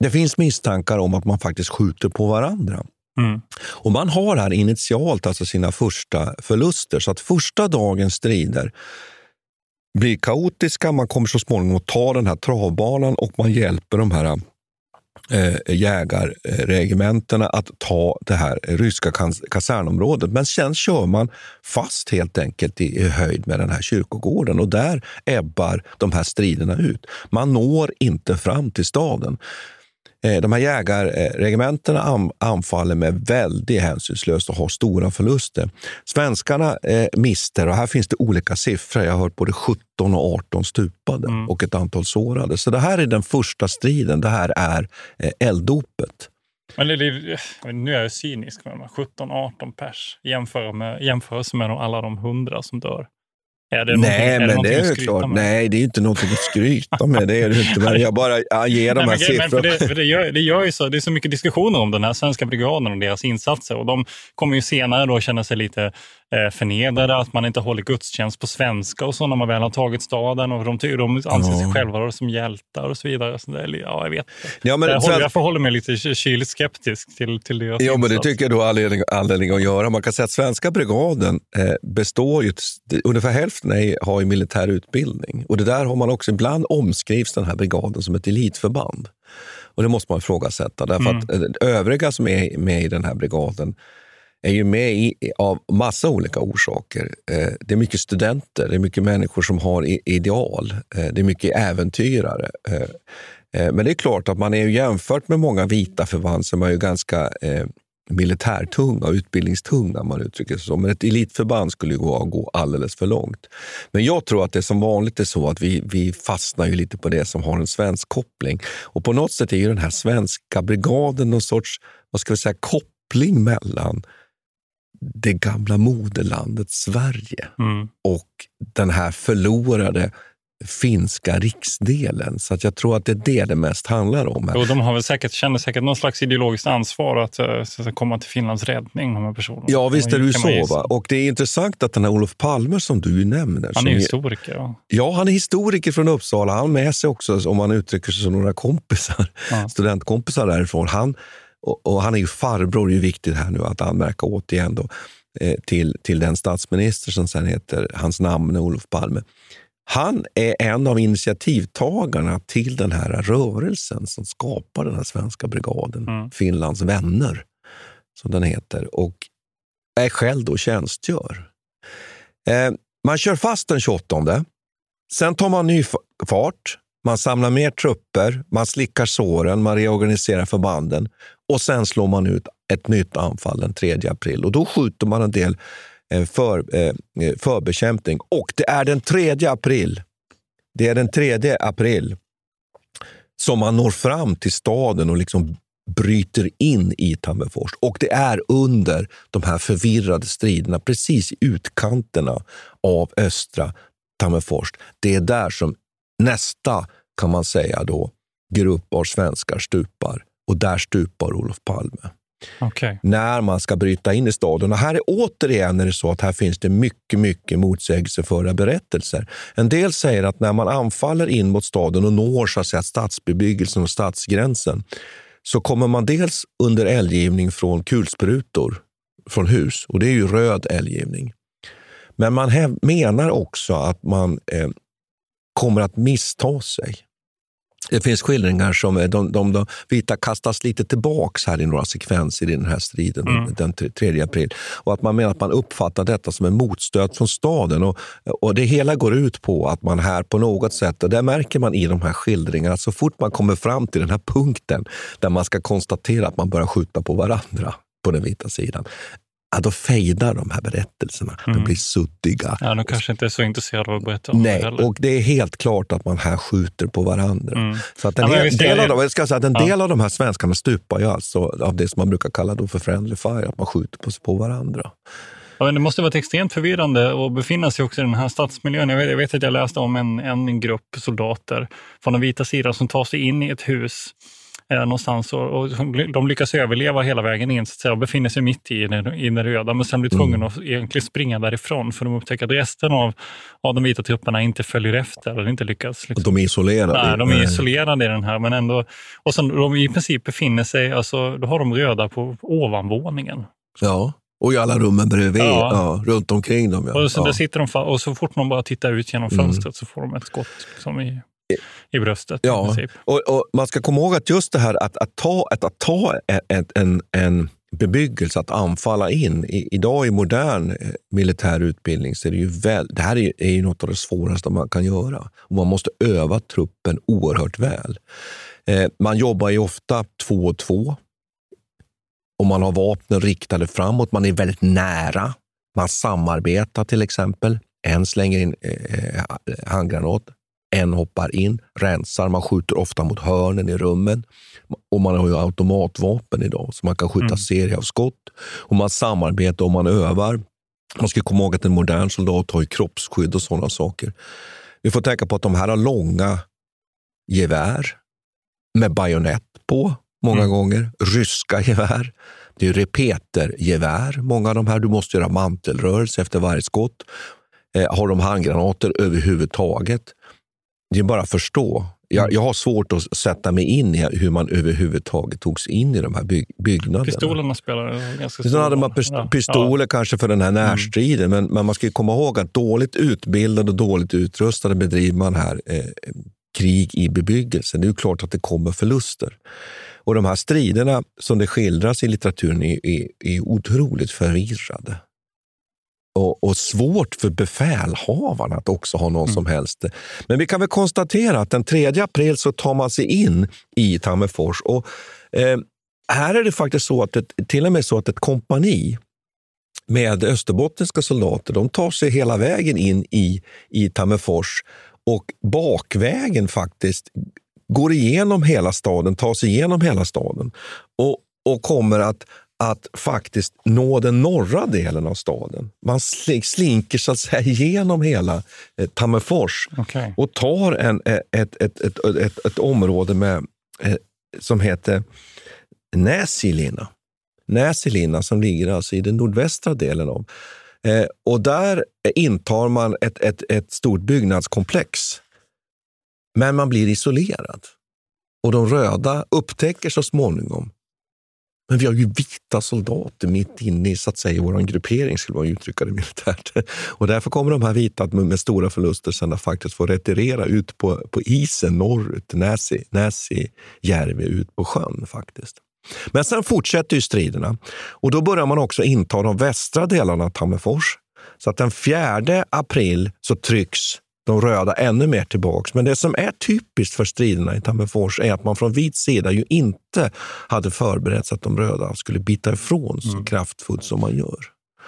Det finns misstankar om att man faktiskt skjuter på varandra. Mm. Och Man har här initialt alltså sina första förluster, så att första dagens strider blir kaotiska. Man kommer så småningom att ta den här travbanan och man hjälper de här eh, jägarregementena att ta det här ryska kasernområdet. Men sen kör man fast helt enkelt i, i höjd med den här kyrkogården och där ebbar de här striderna ut. Man når inte fram till staden. Eh, de här jägarregementena anfaller med väldigt hänsynslöst och har stora förluster. Svenskarna eh, mister, och här finns det olika siffror, jag har hört både 17 och 18 stupade mm. och ett antal sårade. Så det här är den första striden, det här är eh, elddopet. Men det, det, nu är jag cynisk, 17-18 pers jämfört med, med alla de hundra som dör. Är det nej, men det, är klart. Med? Nej, det är inte något att skryta med. Det är det inte. Men jag bara ger de här nej, siffrorna. Det, för det, gör, det, gör ju så, det är så mycket diskussioner om den här svenska brigaden och deras insatser. Och de kommer ju senare då känna sig lite eh, förnedrade, att man inte håller gudstjänst på svenska och så när man väl har tagit staden. och De, de anser sig själva som hjältar och så vidare. Så det, ja, jag vet ja, men jag, håller, jag förhåller mig lite kyligt skeptisk till, till deras Ja, men det tycker jag du har anledning, anledning att göra. Man kan säga att svenska brigaden eh, består ju, ungefär hälften är, har ju militär utbildning. Och det där har man också, ibland omskrivs den här brigaden som ett elitförband. Och det måste man ifrågasätta, därför mm. att eh, övriga som är med i den här brigaden är ju med i, av massa olika orsaker. Eh, det är mycket studenter, det är mycket människor som har ideal, eh, det är mycket äventyrare. Men det är klart att man är jämfört med många vita förband som är ju ganska militärtunga utbildningstunga, man uttrycker sig så. Men ett elitförband skulle ju gå, gå alldeles för långt. Men jag tror att det som vanligt är så att vi, vi fastnar ju lite på det som har en svensk koppling. Och på något sätt är ju den här svenska brigaden någon sorts vad ska vi säga, koppling mellan det gamla moderlandet Sverige mm. och den här förlorade finska riksdelen. Så att jag tror att det är det det mest handlar om. Och de har väl säkert, känner säkert någon slags ideologiskt ansvar att, eh, att komma till Finlands räddning, de här personerna. Ja, visst är det ju så. Va? Och det är intressant att den här Olof Palme som du nämner. Han är historiker. Ja. ja, han är historiker från Uppsala. Han med sig också, om man uttrycker sig som några kompisar, ja. (laughs) studentkompisar därifrån. Han och, och, han är ju farbror, det är viktigt här nu att anmärka återigen då, eh, till, till den statsminister som sen heter, hans namn är Olof Palme. Han är en av initiativtagarna till den här rörelsen som skapar den här svenska brigaden, mm. Finlands vänner, som den heter, och är själv då tjänstgör. Eh, man kör fast den 28. Sen tar man ny fart. Man samlar mer trupper, man slickar såren, man reorganiserar förbanden och sen slår man ut ett nytt anfall den 3 april. Och Då skjuter man en del Eh, för, för, bekämpning. förbekämpning. Och det är den 3 april det är den 3 april som man når fram till staden och liksom bryter in i Tammerfors. Och det är under de här förvirrade striderna, precis i utkanterna av östra Tammerfors. Det är där som nästa, kan man säga, då, grupp av svenskar stupar. Och där stupar Olof Palme. Okay. När man ska bryta in i staden. Och här är återigen är det så att här finns det mycket, mycket motsägelsefulla berättelser. En del säger att när man anfaller in mot staden och når så att säga, stadsbebyggelsen och stadsgränsen så kommer man dels under eldgivning från kulsprutor från hus, och det är ju röd eldgivning. Men man menar också att man eh, kommer att missta sig. Det finns skildringar som de, de, de vita kastas lite tillbaks här i några sekvenser i den här striden mm. den 3 april. Och att man menar att man uppfattar detta som en motstöt från staden. Och, och Det hela går ut på att man här på något sätt, och det märker man i de här skildringarna, att så fort man kommer fram till den här punkten där man ska konstatera att man börjar skjuta på varandra på den vita sidan, ja, då fejdar de här berättelserna. Mm. De blir suddiga. Ja, de kanske inte är så intresserade av att berätta om Nej, det heller. och det är helt klart att man här skjuter på varandra. Mm. Så att en, ja, del, av dem, jag ska säga att en ja. del av de här svenskarna stupar ju alltså av det som man brukar kalla då för friendly fire, att man skjuter på, på varandra. Ja, det måste varit extremt förvirrande att befinna sig också i den här stadsmiljön. Jag vet, jag vet att jag läste om en, en grupp soldater från den vita sidan som tar sig in i ett hus eh, någonstans och, och, de lyckas överleva hela vägen in så att säga, och befinner sig mitt i det, i det röda men sen blir tvungna mm. att egentligen springa därifrån för de upptäcker att resten av, av de vita trupperna inte följer efter eller inte lyckas. Liksom. De är isolerade? Nej, de är isolerade i den här men ändå. Och sen de i princip befinner sig, alltså, då har de röda på ovanvåningen. Ja. Och i alla rummen bredvid, ja. ja runt omkring dem. Ja. Och, så ja. sitter de och så fort man bara tittar ut genom mm. fönstret mm. så får de ett skott som i i bröstet. Ja, och, och, man ska komma ihåg att just det här att, att ta, att, att ta en, en, en bebyggelse, att anfalla in. I, idag i modern eh, militär utbildning så är det ju väl, det här är, är ju något av det svåraste man kan göra. Och man måste öva truppen oerhört väl. Eh, man jobbar ju ofta två och två. Och man har vapnen riktade framåt. Man är väldigt nära. Man samarbetar till exempel. En slänger in eh, handgranat, en hoppar in, rensar. Man skjuter ofta mot hörnen i rummen. Och man har ju automatvapen idag, så man kan skjuta mm. serie av skott. Och man samarbetar och man övar. Man ska komma ihåg att en modern soldat har ju kroppsskydd och sådana saker. Vi får tänka på att de här har långa gevär med bajonett på många mm. gånger. Ryska gevär. Det är repetergevär, många av de här. Du måste göra mantelrörelse efter varje skott. Eh, har de handgranater överhuvudtaget? Det är bara att förstå. Jag, mm. jag, har svårt att sätta mig in i hur man överhuvudtaget togs in i de här byg byggnaderna. Pistolerna spelar ganska stor roll. hade man pist pistoler ja. kanske för den här mm. närstriden, mm. men, men, man ska komma ihåg att dåligt utbildade och dåligt utrustade bedriver man här eh, krig i bebyggelsen. Det är klart att det kommer förluster. Och de här striderna som det skildras i litteraturen är, är, är otroligt förvirrade och, och, svårt för befälhavarna att också ha någon mm. som helst. Men vi kan väl konstatera att den 3 april så tar man sig in i Tammerfors. Och, eh, här är det faktiskt så att ett, till och med så att ett kompani med österbottniska soldater de tar sig hela vägen in i, i Tammerfors och bakvägen faktiskt går igenom hela staden, tar sig igenom hela staden och, och kommer att att faktiskt nå den norra delen av staden. Man slinker så att säga igenom hela eh, Tammerfors okay. och tar en, ett, ett, ett, ett, ett område med, eh, som heter Näsilina. Näsilina som ligger alltså i den nordvästra delen av. Eh, och där intar man ett, ett, ett stort byggnadskomplex. Men man blir isolerad. Och de röda upptäcker så småningom men vi har ju vita soldater mitt inne i så att säga, vår gruppering, skulle man uttrycka det militärt. Och därför kommer de här vita med, med stora förluster sen att faktiskt få retirera ut på, på isen norrut, Näsi, Näsi Järvi, ut på sjön faktiskt. Men sen fortsätter ju striderna och då börjar man också inta de västra delarna av Tammerfors. Så att den 4 april så trycks de röda ännu mer tillbaks. Men det som är typiskt för striderna i Tammerfors är att man från vit sida ju inte hade förberett sig att de röda skulle bita ifrån så mm. kraftfullt som man gör.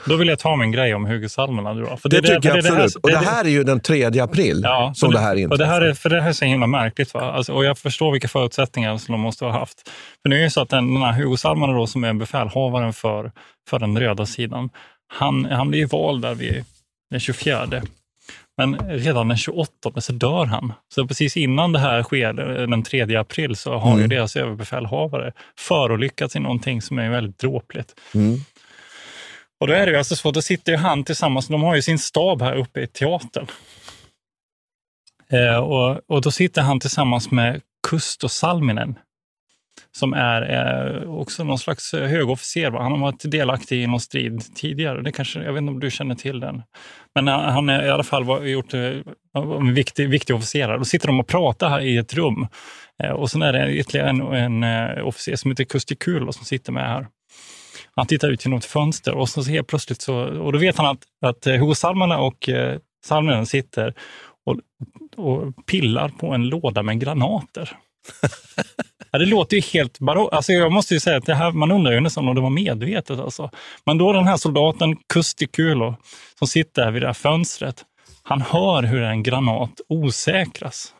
Då vill jag ta min grej om Hugosalmerna. det, det, tycker jag absolut. Det här, och det här är ju den 3 april ja, som det, det här inträffar. det här är, för det här är så himla märkligt. Va? Alltså, och jag förstår vilka förutsättningar som de måste ha haft. För nu är det så att den, den här Hugosalmerna då, som är befälhavaren för, för den röda sidan, han, han blir vald där vid den 24 men redan den 28 så dör han. Så precis innan det här sker, den 3 april, så har mm. ju deras överbefälhavare förolyckats i någonting som är väldigt dråpligt. Mm. Och då är det ju alltså så, då sitter ju han tillsammans, de har ju sin stab här uppe i teatern. Eh, och, och då sitter han tillsammans med Kusto Salminen, som är eh, också någon slags eh, högofficer. Va? Han har varit delaktig i någon strid tidigare. Det kanske, jag vet inte om du känner till den. Men eh, han är i alla fall var, gjort eh, en viktig, viktig officer. Då sitter de och pratar här i ett rum. Eh, och sen är det ytterligare en, en en officer som heter Kustikul som sitter med här. Han tittar ut genom ett fönster och så helt plötsligt så, och då vet han att, att hovsalmarna och eh, salminen sitter och, och pillar på en låda med granater. Ja, det låter ju helt barockt. Alltså jag måste ju säga att det här, man undrar ju nästan om det var medvetet. Alltså. Men då den här soldaten Kustikulo som sitter här vid det här fönstret, han hör hur en granat osäkras.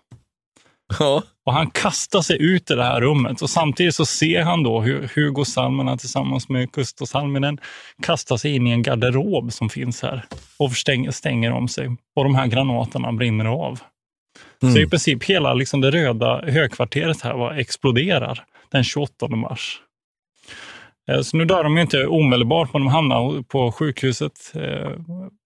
Ja. Och han kastar sig ut i det här rummet och samtidigt så ser han då hur Hugo Salminen tillsammans med Kusto Salminen kastar sig in i en garderob som finns här och stänger, stänger om sig. Och de här granaterna brinner av. Mm. Så i princip hela liksom det röda högkvarteret här var, exploderar den 28 mars. Eh, så nu dör de inte omedelbart, men de hamnar på sjukhuset. Eh,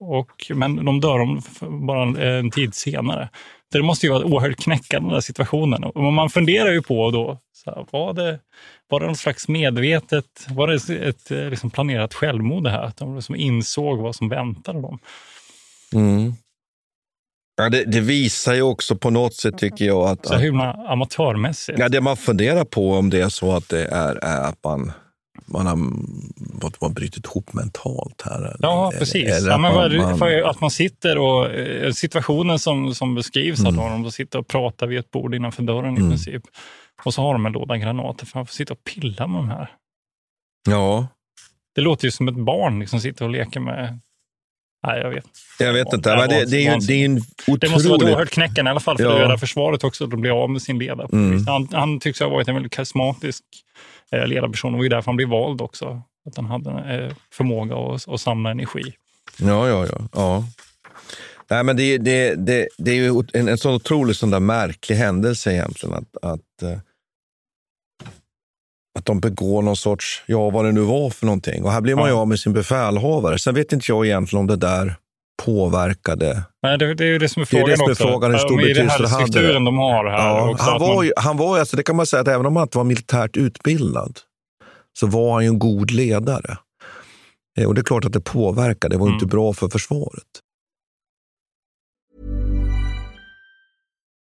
och, men de dör bara en tid senare. det måste ju vara oerhört knäckande, den där situationen. Och man funderar ju på då, så här, var, det, var det någon slags medvetet, var det ett eh, liksom planerat självmord det här? Att de liksom insåg vad som väntade dem. Mm. Ja, det, det, visar ju också på något sätt, tycker jag. Att, så himla amatörmässigt. Ja, det man funderar på om det är så att det är, är att man, man har, man har brutit ihop mentalt här. Eller, ja, precis. Eller ja, men att, man, man, att man sitter och... eh, Situationen som, som beskrivs Mm. dem, de sitter och pratar vid ett bord innanför dörren i Mm. princip. Och så har de en låda granater, för man får sitta och pilla med de här. ja, Det låter ju som ett barn liksom sitter och leker med... Nej, jag vet. jag vet inte. Men det, det, är ju, det är en Det måste vara ett oerhört knäcken i alla fall för Ja. det röda försvaret också, att bli av med sin ledare. Mm. Han, han tycks ha varit en väldigt karismatisk eh, ledarperson. Det var ju därför han blev vald också. Att han hade eh, förmåga att, att samla energi. Ja, ja, ja. ja. Nej, men det, det, det, det är ju en, en sån otroligt sån där märklig händelse egentligen. Att, att, eh, att de begår någon sorts, ja vad det nu var för någonting. Och här blir man ju av med sin befälhavare. Sen vet inte jag egentligen om det där påverkade. Nej, det, det är ju det som är Det är frågan det som är också. frågan, hur stor betydelse den det här hade. strukturen de har här. Ja, också, han, att var man- ju, han var ju, alltså det kan man säga att även om han inte var militärt utbildad så var han ju en god ledare. Eh, Och det är klart att det påverkade. Det var Mm. inte bra för försvaret.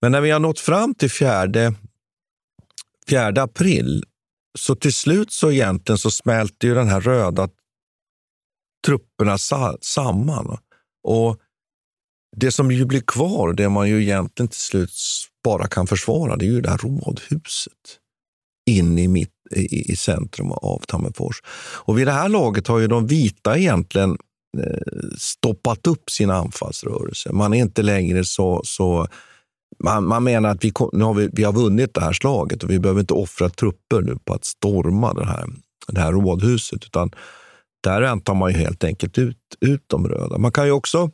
Men när vi har nått fram till fjärde, fjärde april, så till slut så egentligen så smälter ju den här röda trupperna sa, samman. Och det som ju blir kvar, det man ju egentligen till slut bara kan försvara, det är ju det här rådhuset in i, mitt, i, i centrum av Tammerfors. Och vid det här laget har ju de vita egentligen eh, stoppat upp sin anfallsrörelse. Man är inte längre så, så man, man menar att vi, nu har vi, vi har vunnit det här slaget och vi behöver inte offra trupper nu på att storma det här, det här rådhuset. Utan där räntar man ju helt enkelt ut, ut de röda. Man kan ju också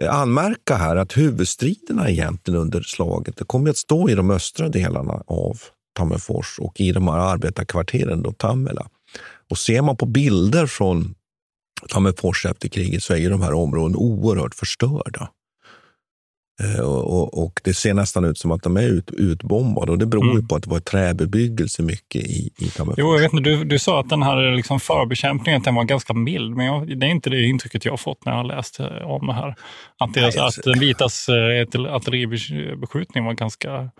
eh, anmärka här att huvudstriderna egentligen under slaget det kommer att stå i de östra delarna av Tammerfors och i de här arbetarkvarteren, då, Tammela. Och ser man på bilder från Tammerfors efter kriget så är ju de här områdena oerhört förstörda. Eh, Och, och, Det ser nästan ut som att de är ut, utbombade och det beror ju Mm. på att det var träbebyggelse mycket i, i Tammerfors. Jo, jag vet inte, du, du sa att den här liksom förbekämpningen den var ganska mild, men jag, det är inte det intrycket jag har fått när jag har läst eh, om det här. Att, det, Nej, alltså- att den vitas eh, artilleribeskjutning var ganska,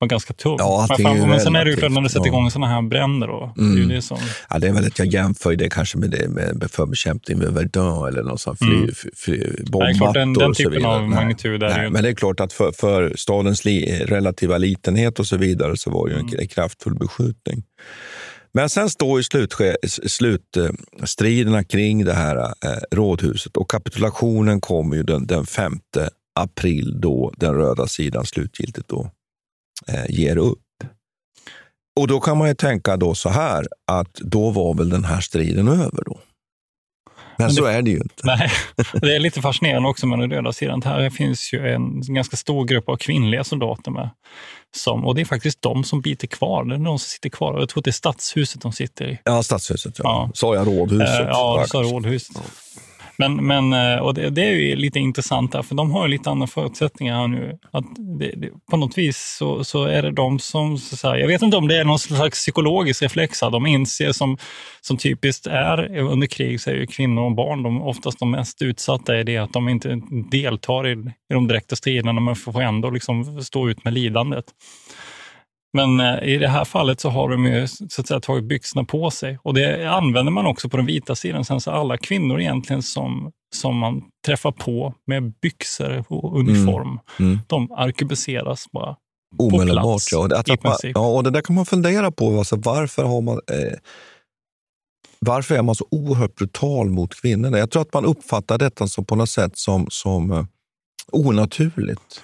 var ganska tung. Ja, men, är fan, men sen är det ju klart när du sätter igång sådana här bränder. Det är ju Mm. det som, Ja, det är väl att jag jämför det kanske med, det, med förbekämpning med Verdun eller någon sån fly, Mm. fly, bombmattor klart, den- den och så typen vidare. av Nej, magnitud är nej, ju Men det är klart att för, för stadens li, relativa litenhet och så vidare så var det ju en, Mm. kraftfull beskjutning. Men sen står ju slutstriderna kring det här eh, rådhuset och kapitulationen kommer ju den, den 5 april då den röda sidan slutgiltigt då, eh, ger upp. Och då kan man ju tänka då så här att då var väl den här striden över då. Men, Men så det- är det ju inte. Nej, (laughs) det är lite fascinerande också med den röda sidan. Här finns ju en ganska stor grupp av kvinnliga soldater med. Som, och det är faktiskt de som biter kvar. Det är de som sitter kvar. Jag tror att det är stadshuset de sitter i. Ja, stadshuset. Ja. Ja. Sa jag rådhuset? Eh, ja, du sa rådhuset. Men, men, eh, och det, det är ju lite intressant där, för de har ju lite andra förutsättningar här nu. Att det, det, på något vis så, så är det de som, så så här, jag vet inte om det är någon slags psykologisk reflex, här. de inser som, som typiskt är under krig, så är ju kvinnor och barn de, oftast de mest utsatta i det att de inte deltar i, i de direkta striderna, men får ändå liksom stå ut med lidandet. Men eh, i det här fallet så har de ju så att säga, tagit byxorna på sig. Och det använder man också på den vita sidan. Sen så alla kvinnor egentligen som, som man träffar på med byxor och uniform, Mm. de arkebuseras bara. Omedelbart, plats, ja. Att, att man, ja. Och det där kan man fundera på. Alltså, varför, har man, eh, varför är man så oerhört brutal mot kvinnorna? Jag tror att man uppfattar detta som på något sätt som, som eh, onaturligt.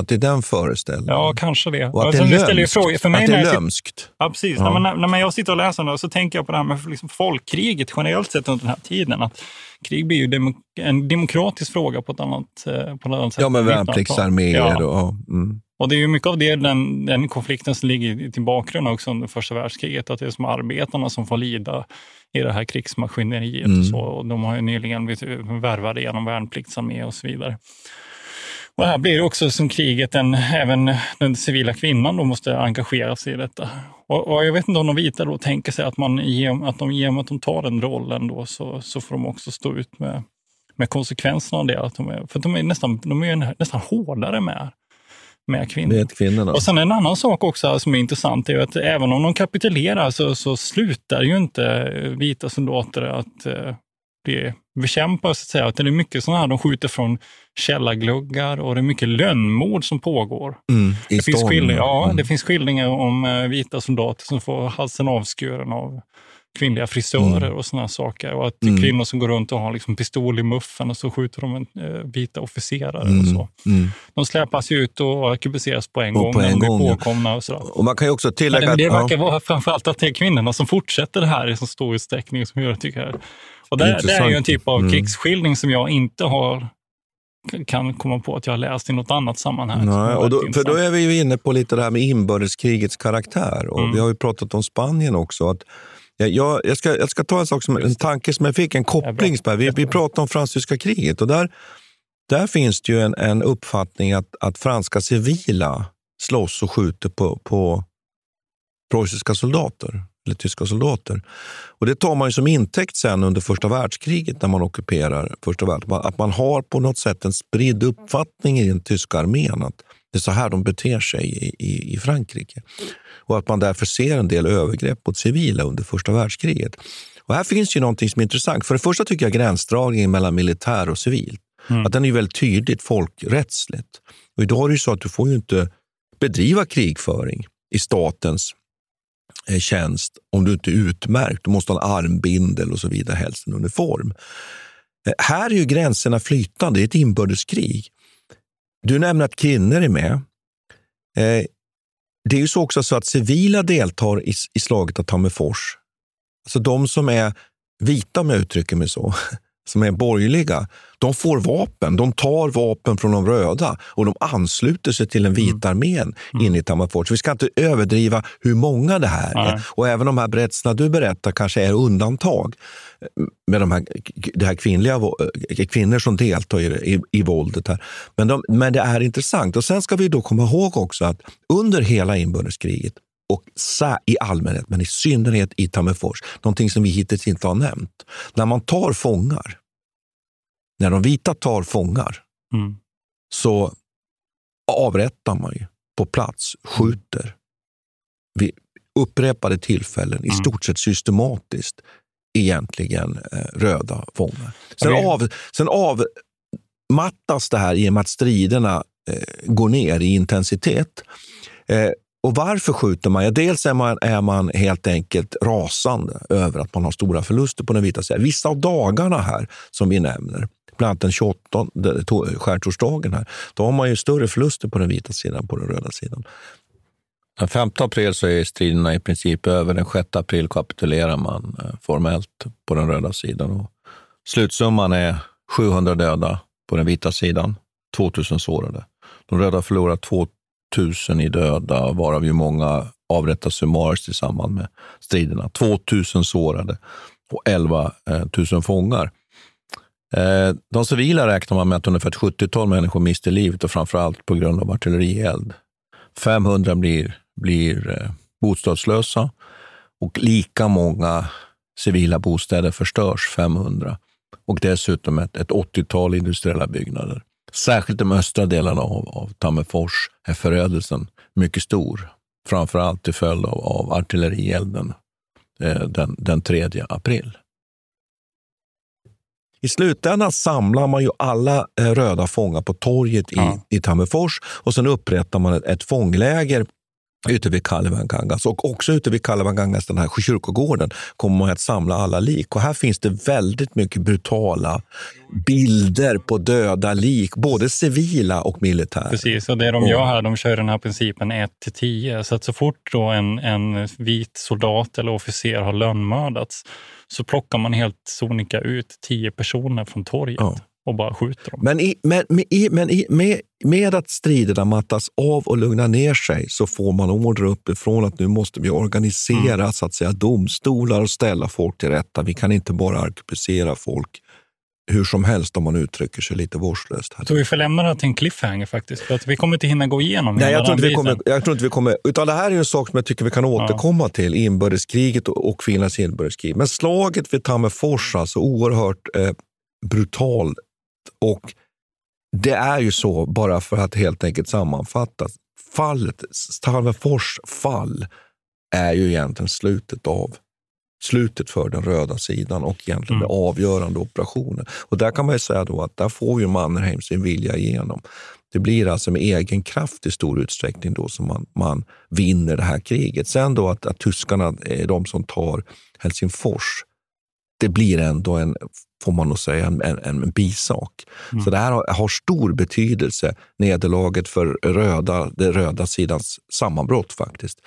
Att det är den föreställningen. Ja, kanske det. Och att Och det är lömskt. frågor- för mig att det är lömskt. Ja, precis. Ja. När, man, när jag sitter och läser nu så tänker jag på det här med liksom folkkriget generellt sett under den här tiden. Att krig blir ju demo, en demokratisk fråga på ett annat, eh, på ett annat sätt. Ja, med än 1900-tal. värnpliktsarméer Ja. och... Mm. Och det är ju mycket av det, den, den konflikten som ligger i- till bakgrund också under första världskriget. Att det är som arbetarna som får lida i det här krigsmaskineriet. Mm. Och, så. och de har ju nyligen blivit värvade genom värnpliktsarmé och så vidare. Och här blir det också som kriget, en, även den civila kvinnan då måste engagera sig i detta. Och, och jag vet inte om de vita då tänker sig att, man, att de, genom att de tar den rollen då, så, så får de också stå ut med, med konsekvenserna av det. Att de är, för de är nästan, de är nästan hårdare med, med kvinnor. Med kvinnorna. Och sen en annan sak också som är intressant är att även om de kapitulerar så, så slutar ju inte vita soldater att eh, bli bekämpade. Så att säga. Att det är mycket sådana här, de skjuter från källargluggar och det är mycket lönnmord som pågår. Mm, det, finns skildringar, ja, mm. det finns skildringar om eh, vita soldater som får halsen avskuren av kvinnliga frisörer och sådana saker. Och att Mm. kvinnor som går runt och har liksom pistol i muffen och så skjuter de en, eh, vita officerare och Mm, så. mm. De släpas ut och arkebuseras på en Och gång på när en de blir påkomna. Och sådär. Och man kan också tillägga... Men det, verkar ja. vara framförallt att det är kvinnorna som fortsätter det här i så stor utsträckning som jag tycker. Och det, det är ju en typ av Mm. krigsskildring som jag inte har kan komma på att jag har läst i något annat sammanhang. Nej, och då, för intressant. då är vi ju inne på lite det här med inbördeskrigets karaktär. Och Mm. Vi har ju pratat om Spanien också. Att jag, jag, ska, jag ska ta en, sak som, en tanke som jag fick, en koppling. här. Vi, vi pratade om fransyska kriget och där, där finns det ju en, en uppfattning att, att franska civila slåss och skjuter på, på preussiska soldater eller tyska soldater. Och Det tar man som intäkt sen under första världskriget när man ockuperar första världskriget. Att man har på något sätt en spridd uppfattning i den tyska armén att det är så här de beter sig i, i, i Frankrike. Och att man därför ser en del övergrepp mot civila under första världskriget. Och här finns ju någonting som är intressant. För det första tycker jag gränsdragningen mellan militär och civilt, att den är väldigt tydligt folkrättsligt. Och idag är det ju så att du får ju inte bedriva krigföring i statens Eh, tjänst om du inte är utmärkt. Du måste ha en armbindel och så vidare, helst en uniform. Eh, här är ju gränserna flytande, det är ett inbördeskrig. Du nämner att kvinnor är med. Eh, det är ju så också så att civila deltar i slaget av Tammerfors. Alltså de som är vita, om jag uttrycker mig så, som är borgerliga, de får vapen. De tar vapen från de röda och de ansluter sig till den vita armén inne i Tammerfors. Vi ska inte överdriva hur många det här är. Nej. Och även de här berättelserna du berättar kanske är undantag med de här, det här kvinnliga, vå- kvinnor som deltar i, i, i våldet. här. Men, de, men det är intressant. Och Sen ska vi då komma ihåg också att under hela inbördeskriget och i allmänhet, men i synnerhet i Tammerfors, någonting som vi hittills inte har nämnt. När man tar fångar, när de vita tar fångar, Mm. så avrättar man ju på plats, skjuter vid upprepade tillfällen, i Mm. stort sett systematiskt, egentligen eh, röda fångar. Sen, av, sen avmattas det här i och med att striderna eh, går ner i intensitet. Eh, och varför skjuter man? Ja, dels är man, är man helt enkelt rasande över att man har stora förluster på den vita sidan. Vissa av dagarna här som vi nämner, bland annat den 28 skärtorsdagen, här, då har man ju större förluster på den vita sidan än på den röda sidan. Den 5 april så är striderna i princip över. Den 6 april kapitulerar man eh, formellt på den röda sidan. Och slutsumman är 700 döda på den vita sidan, 2000 sårade. De röda förlorar 2000 i döda, varav ju många avrättas summariskt i samband med striderna. 2000 sårade och 11 000 eh, fångar. Eh, de civila räknar man med att ungefär ett 70-tal människor mister livet och framförallt på grund av artillerield. 500 blir, blir eh, bostadslösa och lika många civila bostäder förstörs, 500. Och dessutom ett, ett 80-tal industriella byggnader. Särskilt de östra delarna av, av Tammerfors är förödelsen mycket stor. Framför allt till följd av, av artillerielden eh, den, den 3 april. I slutändan samlar man ju alla eh, röda fångar på torget i, ja. i Tammerfors och sen upprättar man ett, ett fångläger ute vid Kalevangangas och också ute vid Kalevangangas, den här kyrkogården, kommer man att samla alla lik. Och här finns det väldigt mycket brutala bilder på döda lik, både civila och militära. Precis, och det de gör här, de kör den här principen 1 till 10. Så att så fort då en, en vit soldat eller officer har lönnmördats så plockar man helt sonika ut tio personer från torget. Ja och bara skjuter dem. Men, i, men, med, i, men i, med, med att striderna mattas av och lugnar ner sig så får man order uppifrån att nu måste vi organisera mm. så att säga, domstolar och ställa folk till rätta. Vi kan inte bara arkebusera folk hur som helst om man uttrycker sig lite vårdslöst. Så vi får lämna det till en cliffhanger faktiskt, för att vi kommer inte hinna gå igenom Nej, jag tror, inte vi kommer, jag tror inte vi kommer... Utan det här är en sak som jag tycker vi kan återkomma ja. till, inbördeskriget och Finlands inbördeskrig. Men slaget vid Tammerfors, alltså oerhört eh, brutal och det är ju så, bara för att helt enkelt sammanfatta, fallet, Tammerfors fall är ju egentligen slutet av slutet för den röda sidan och egentligen mm. den avgörande operationen. Och där kan man ju säga då att där får ju Mannerheim sin vilja igenom. Det blir alltså med egen kraft i stor utsträckning då som man, man vinner det här kriget. Sen då att, att tyskarna är de som tar Helsingfors, det blir ändå en får man nog säga, en, en, en bisak. Mm. Så det här har, har, stor betydelse, nederlaget för röda, den röda sidans sammanbrott faktiskt.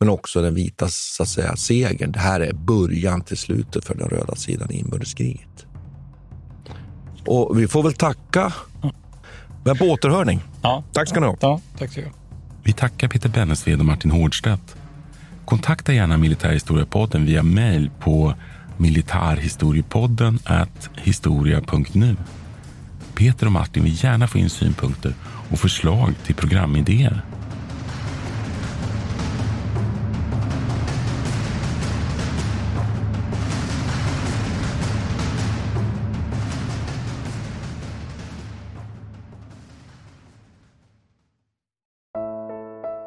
Men också den vita så att säga, segern. Det här är början till slutet för den röda sidan i inbördeskriget. Och vi får väl tacka. Men på återhörning. Ja. Tack ska ni ha. Ja, tack ska Vi tackar Peter Bennesved och Martin Hårdstedt. Kontakta gärna Militärhistoriepodden via mejl på militarhistoriepodden at historia.nu. Peter och Martin vill gärna få in synpunkter och förslag till programidéer.